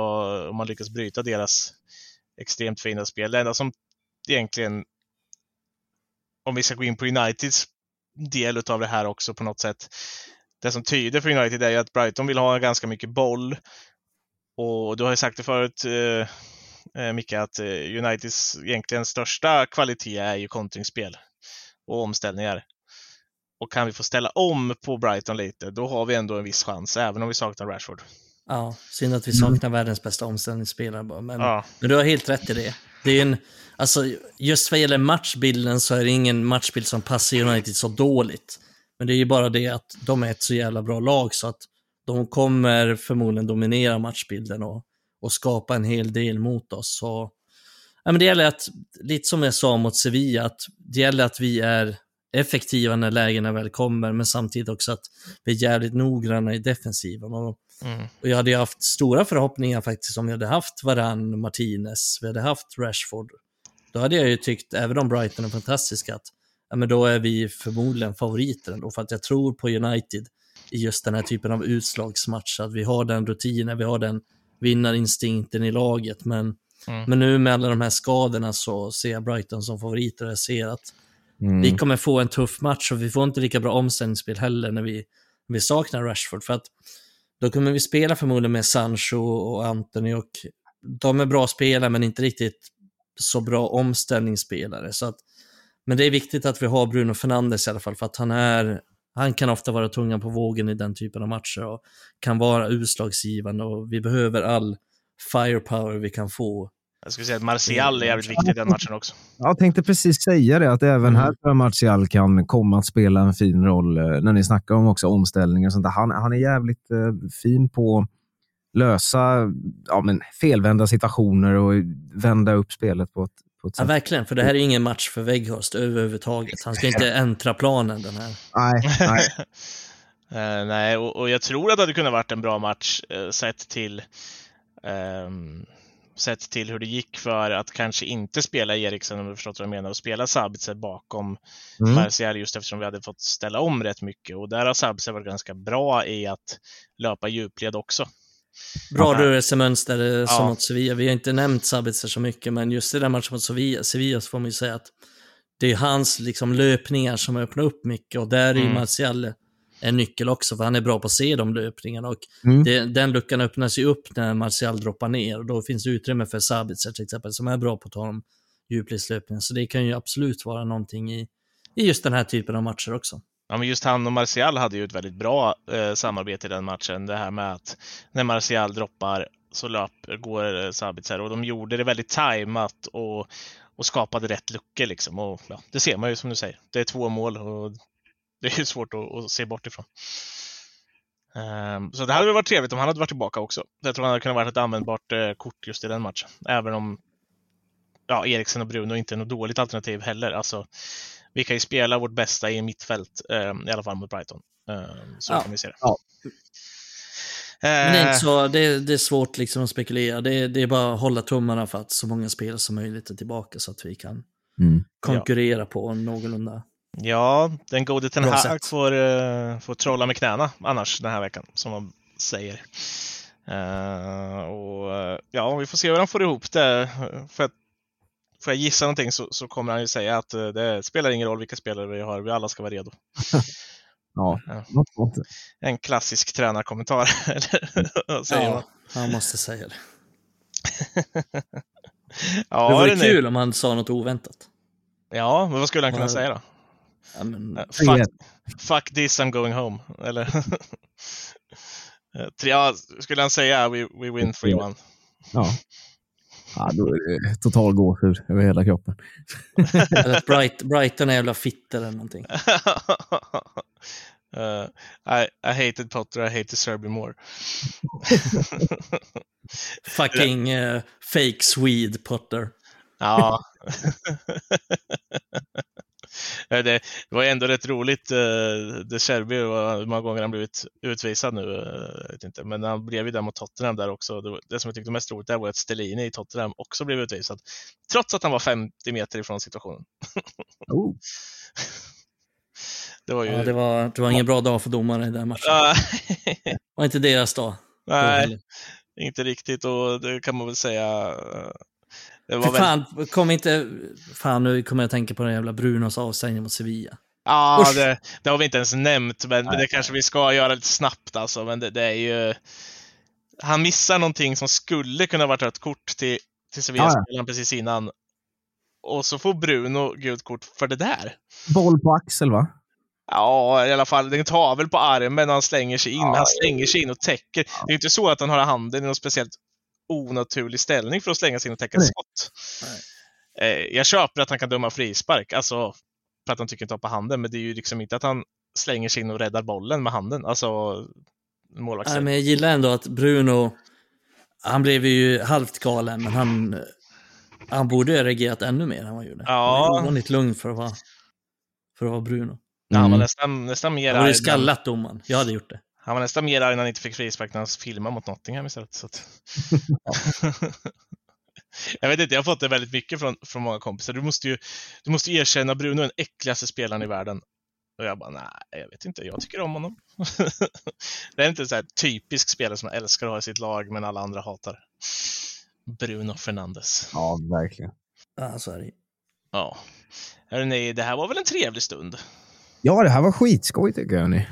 om man lyckas bryta deras extremt fina spel. Det enda som egentligen, om vi ska gå in på Uniteds del av det här också på något sätt. Det som tyder för United är ju att Brighton vill ha ganska mycket boll. Och du har ju sagt det förut, eh, eh Micke, att eh, Uniteds egentligen största kvalitet är ju kontringsspel och omställningar. Och kan vi få ställa om på Brighton lite, då har vi ändå en viss chans, även om vi saknar Rashford. Ja, synd att vi saknar mm. världens bästa omställningsspelare bara. Men, ja. men du har helt rätt i det. Det är en, alltså, just vad gäller matchbilden så är det ingen matchbild som passar United så dåligt. Men det är ju bara det att de är ett så jävla bra lag så att de kommer förmodligen dominera matchbilden och, och skapa en hel del mot oss. Så, ja, men det gäller att, lite som jag sa mot Sevilla, att det gäller att vi är effektiva när lägena väl kommer, men samtidigt också att vi är jävligt noggranna i defensiven. Och Mm. Och jag hade ju haft stora förhoppningar faktiskt om jag hade haft Varann, Martinez, vi hade haft Rashford. Då hade jag ju tyckt, även om Brighton är fantastiska, att ja, men då är vi förmodligen favoriter ändå. För att jag tror på United i just den här typen av utslagsmatch. Att vi har den rutinen, vi har den vinnarinstinkten i laget. Men, mm. men nu med alla de här skadorna så ser jag Brighton som favoriter. Jag ser att mm. vi kommer få en tuff match och vi får inte lika bra omställningsspel heller när vi, vi saknar Rashford. För att då kommer vi spela förmodligen med Sancho och Anthony och de är bra spelare men inte riktigt så bra omställningsspelare. Så att, men det är viktigt att vi har Bruno Fernandes i alla fall för att han är han kan ofta vara tungan på vågen i den typen av matcher och kan vara utslagsgivande och vi behöver all firepower vi kan få jag skulle säga att Martial är jävligt viktig i den matchen också. Jag tänkte precis säga det, att även här mm. tror jag Martial kan komma att spela en fin roll eh, när ni snackar om också omställningar och sånt där. Han, han är jävligt eh, fin på att lösa ja, men felvända situationer och vända upp spelet på ett. Ja, verkligen, för det här är ingen match för Weghorst överhuvudtaget. Han ska inte äntra planen den här. Nej, nej. uh, nej och, och, jag tror att det hade kunnat varit en bra match uh, sett till um, sett till hur det gick för att kanske inte spela Eriksen, om du förstått vad jag menar, och spela Sabitzer bakom mm. Martial just eftersom vi hade fått ställa om rätt mycket. Och där har Sabitzer varit ganska bra i att löpa djupled också. Bra rörelsemönster eh, ja. som mot Sevilla. Vi har inte nämnt Sabitzer så mycket, men just i den matchen mot Sevilla, Sevilla så får man ju säga att det är hans liksom, löpningar som öppnar upp mycket och där är mm. Martial en nyckel också, för han är bra på att se de löpningarna. Och mm. det, den luckan öppnas ju upp när Martial droppar ner och då finns det utrymme för Sabitzer till exempel, som är bra på att ta de djupledslöpningarna. Så det kan ju absolut vara någonting i, i just den här typen av matcher också. Ja, men just han och Martial hade ju ett väldigt bra eh, samarbete i den matchen. Det här med att när Martial droppar så löp, går eh, Sabitzer och de gjorde det väldigt tajmat och, och skapade rätt luckor liksom. Och, ja, det ser man ju som du säger. Det är två mål och det är ju svårt att, att se bort ifrån. Um, så det hade varit trevligt om han hade varit tillbaka också. Jag tror han hade kunnat vara ett användbart eh, kort just i den matchen. Även om ja, Eriksen och Bruno inte är något dåligt alternativ heller. Alltså, vi kan ju spela vårt bästa i mittfält, um, i alla fall mot Brighton. Um, så ja. kan vi se det. Ja. Men det är, inte så, det är, det är svårt liksom att spekulera. Det är, det är, bara att hålla tummarna för att så många spelare som möjligt är tillbaka så att vi kan mm. konkurrera ja. på någorlunda Ja, den gode Ten Hag får, uh, får trolla med knäna annars den här veckan, som man säger. Uh, och Ja, vi får se hur han får ihop det. För att, får jag gissa någonting så, så kommer han ju säga att uh, det spelar ingen roll vilka spelare vi har, vi alla ska vara redo. ja, En klassisk tränarkommentar, säger ja. man. Jag måste säga det. Ja, det vore kul om han sa något oväntat. Ja, men vad skulle han kunna Ja. säga då? Ja, men, Eh, Fuck, fuck this, I'm going home. Eller? Eh, tre- ja, skulle han säga we, we win 3-1? Ja. Ja, då är det total gåshud över hela kroppen. eller att Bright, Brighton är jävla fitter eller någonting. Uh, I, I hated Potter, I hate Serbia more. Fucking eh, fake Swede Potter. Ja. Ja, det var ändå rätt roligt. eh, De Cherby, var- hur många gånger han blivit utvisad nu, eh, jag vet inte. Men han blev ju där mot Tottenham där också. Det, det som jag tyckte mest roligt där var att Stellini i Tottenham också blev utvisad. Trots att han var 50 meter ifrån situationen. Oh. Det var ju... Ja, det, var, det var ingen bra dag för domare i den matchen. Det var inte deras dag. Nej, inte riktigt och det kan man väl säga. Det var väl... fan, kom inte... Fan, nu kommer jag att tänka på den jävla Brunos avstängning mot Sevilla. Ja, det, det har vi inte ens nämnt, men, men det kanske vi ska göra lite snabbt alltså. Men det, det är ju... Han missar någonting som skulle kunna varit rött kort till, till Sevilla-spelaren precis innan. Och så får Bruno gult kort för det där. Boll på axel, va? Ja, i alla fall. Den tar väl på armen när han slänger sig in. men han slänger sig in och täcker. Det är inte så att han har handen i någon speciellt onaturlig ställning för att slänga sig in och täcka Nej. skott. Eh, jag köper att han kan döma frispark, alltså för att han tycker ta på handen, men det är ju liksom inte att han slänger sig in och räddar bollen med handen. Alltså Nej, målvakten. men jag gillar ändå att Bruno, han blev ju halvt galen, men han, han borde ju ha reagerat ännu mer än vad han gjorde. Ja. Han var ovanligt lugn för att vara, för att vara Bruno. Ja, han var Mm. nästan, nästan mer Han borde skallat domaren. Jag hade gjort det. Han var nästan mer arg när han inte fick frispark när han filmade mot Nottingham istället. Så att... jag vet inte, jag har fått det väldigt mycket från, från många kompisar. Du måste ju du måste erkänna Bruno är den äckligaste spelaren i världen. Och jag bara, nej, jag vet inte, jag tycker om honom. det är inte en så här typisk spelare som man älskar att ha i sitt lag, men alla andra hatar. Bruno Fernandes. Ja, verkligen. Ja, så är det. Ja. Hörrni, det här var väl en trevlig stund? Ja, det här var skitskoj tycker jag. Ni.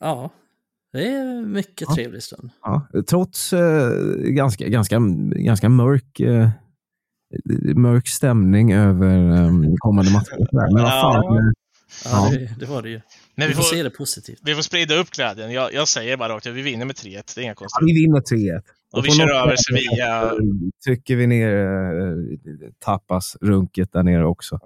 Ja, det är mycket Ja. trevlig stund. Ja, trots eh, ganska, ganska, ganska mörk, eh, mörk stämning över eh, kommande matcher. Men vad fan, Ja. eh, Ja, Ja. Det, det var det ju. Men Vi vi får får, se det positivt. vi får sprida upp glädjen. Jag, jag säger bara rakt ut, vi vinner med 3-1. Det är inga ja, konstigheter. vi vinner 3-1. Och vi på kör över Sevilla. Trycker vi ner eh, tapas-runket där nere också.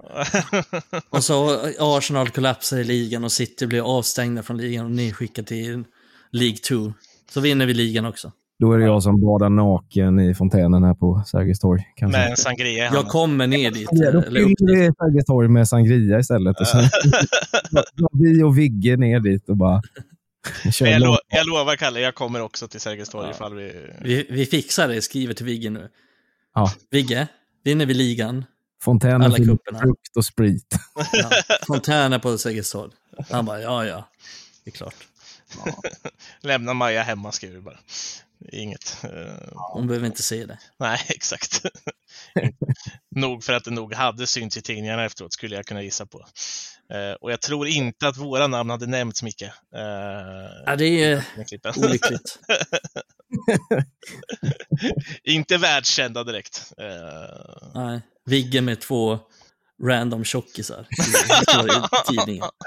Och så Arsenal kollapsar i ligan och City blir avstängda från ligan och nedskickade till League 2. Så vinner vi ligan också. Då är det jag som badar naken i fontänen här på Sergels torg. kanske. Med en sangria Jag kommer ner dit. Ja, då upp fyller vi Sergels torg med sangria istället. Och sen vi och Vigge ner dit och bara jag, lo jag lovar Kalle, jag kommer också till Sergels torg Ja. ifall vi... Vi, vi fixar det, skriver till Vigge nu. Ja. Vigge, vinner vi ligan? Fontänen alla kupperna. frukt och sprit. Ja. Fontäner på Sergels torg. Han bara, ja, ja, det är klart. Lämna Maja hemma skriver vi bara. Inget. eh, Hon behöver inte se det. nej, exakt. nog för att det nog hade synts i tidningarna efteråt, skulle jag kunna gissa på. Eh, och jag tror inte att våra namn hade nämnts, Micke. Uh, Ja, det är olyckligt. inte världskända direkt. Eh, Nej. Vigge med två random tjockisar i tidningen.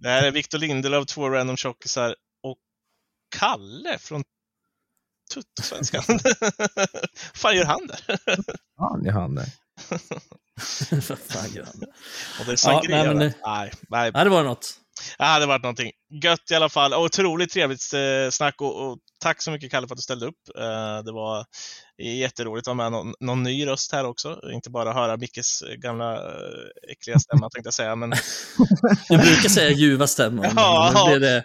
det här är Victor Lindelöf, två random tjockisar och Kalle från Tuttosvenskan. fan gör han där? Ja, ni hann det. Vad fan gör han? Och det är Ja, nej, men det- nej, nej, Ja, det var något. det hade varit någonting. Gött i alla fall. Otroligt trevligt eh, snack och, och tack så mycket Kalle för att du ställde upp. Eh, det var jätteroligt att ha med någon, någon ny röst här också. Inte bara höra Mickes gamla eh, äckliga stämma tänkte jag säga. Men Du brukar säga ljuva stämmor. men Ja. nu blev det...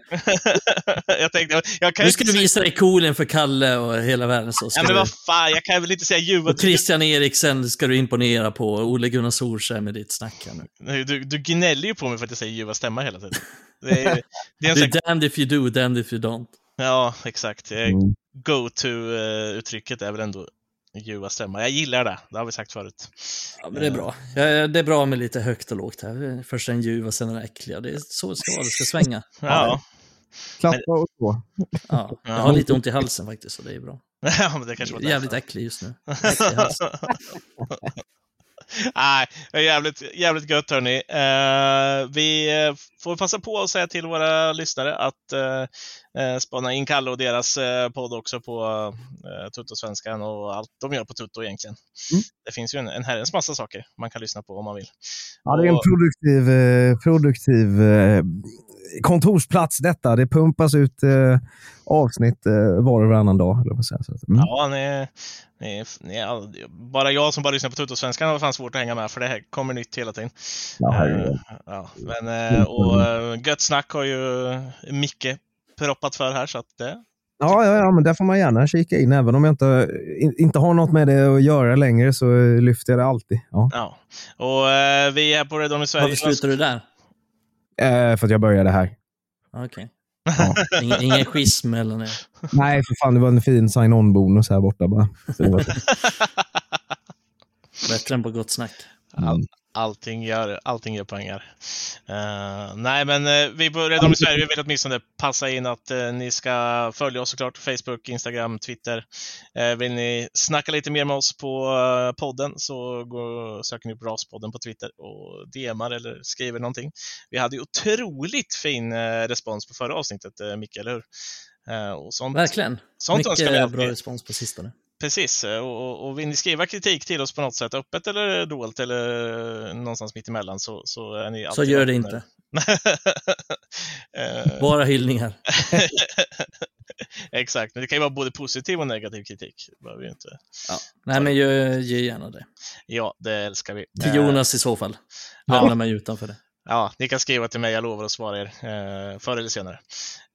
jag tänkte, jag kan Nu ska inte du visa dig cool inför Kalle och hela världen. Så ja, men du... vad fan, jag kan väl inte säga ljuva. Och Christian Eriksen ska du imponera på. Ole Gunnar Solskjaer med ditt snack nu. Du, du gnäller ju på mig för att jag säger ljuva stämma hela tiden. Det är, det är en sån, damned if you do, damned if you don't. Ja, exakt. Eh, Mm. Go-to-uttrycket är väl ändå ljuva stämma. Jag gillar det, det har vi sagt förut. Ja, men det är bra. Ja, det är bra med lite högt och lågt här. Först en ljuv och sen den äckliga. Det är så det ska vara, det ska svänga. Ja, Klappa och så. Ja, jag har lite ont i halsen faktiskt, så det är bra. ja, men det kanske var Jävligt äcklig just nu. Äcklig. Nej, det är jävligt, jävligt gött hörni. Eh, vi eh, får passa på att säga till våra lyssnare att eh, eh, spana in Kalle och deras eh, podd också på eh, Tuttosvenskan och allt de gör på Tutto egentligen. Mm. Det finns ju en, en herrens massa saker man kan lyssna på om man vill. Ja, det är en produktiv, eh, produktiv eh, kontorsplats detta. Det pumpas ut eh, avsnitt eh, var och varannan dag. Eller vad att, mm. Ja, ni, ni, ni, bara jag som bara lyssnar på Tuttosvenskan har fan svårt att hänga med för det här kommer nytt hela tiden. Ja. Eh, ja, men, eh, och uh, Gött Snack har ju Micke proppat för här så att det, Ja, ja, ja, men där får man gärna kika in. Även om jag inte, in, inte har något med det att göra längre så eh, lyfter jag det alltid. Ja. ja. Och eh, vi är på Redon i Sverige. Varför slutar du där? Eh, för att jag började här. Okej. Ja. Ingen, ingen schism eller nej. Nej, för fan. Det var en fin sign-on-bonus här borta bara. Så det var, Bättre än på gott snack. All, allting, gör, allting gör pengar. Eh, nej, men uh, vi på Redon i Sverige vi vill åtminstone passa in att eh, ni ska följa oss såklart. Facebook, Instagram, Twitter. Vill ni snacka lite mer med oss på podden så gå, söker ni på RAS-podden på Twitter och DMar eller skriver någonting. Vi hade ju otroligt fin respons på förra avsnittet, uh, Micke, eller hur? Och sånt, Verkligen. sånt önskar vi Mycket alltid. bra respons på sistone. Precis, eh, och, och- vill ni skriva kritik till oss på något sätt, öppet eller dolt eller någonstans mitt emellan så, så är ni Så alltid gör det inte. Eh, Bara hyllningar. Exakt, men det kan ju vara både positiv och negativ kritik. Behöver ju inte. Ja. Nej, men ge, ge gärna det. Ja, det älskar vi. Till Eh, Jonas i så fall. Lämna mig utanför det. Ja, ni kan skriva till mig, jag lovar att svara er eh, förr eller senare.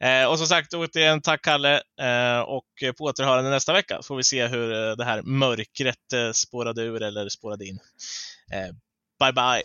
Eh, och som sagt, återigen tack Kalle eh, och på återhörande nästa vecka får vi se hur eh, det här mörkret eh, spårade ur eller spårade in. Eh, bye bye!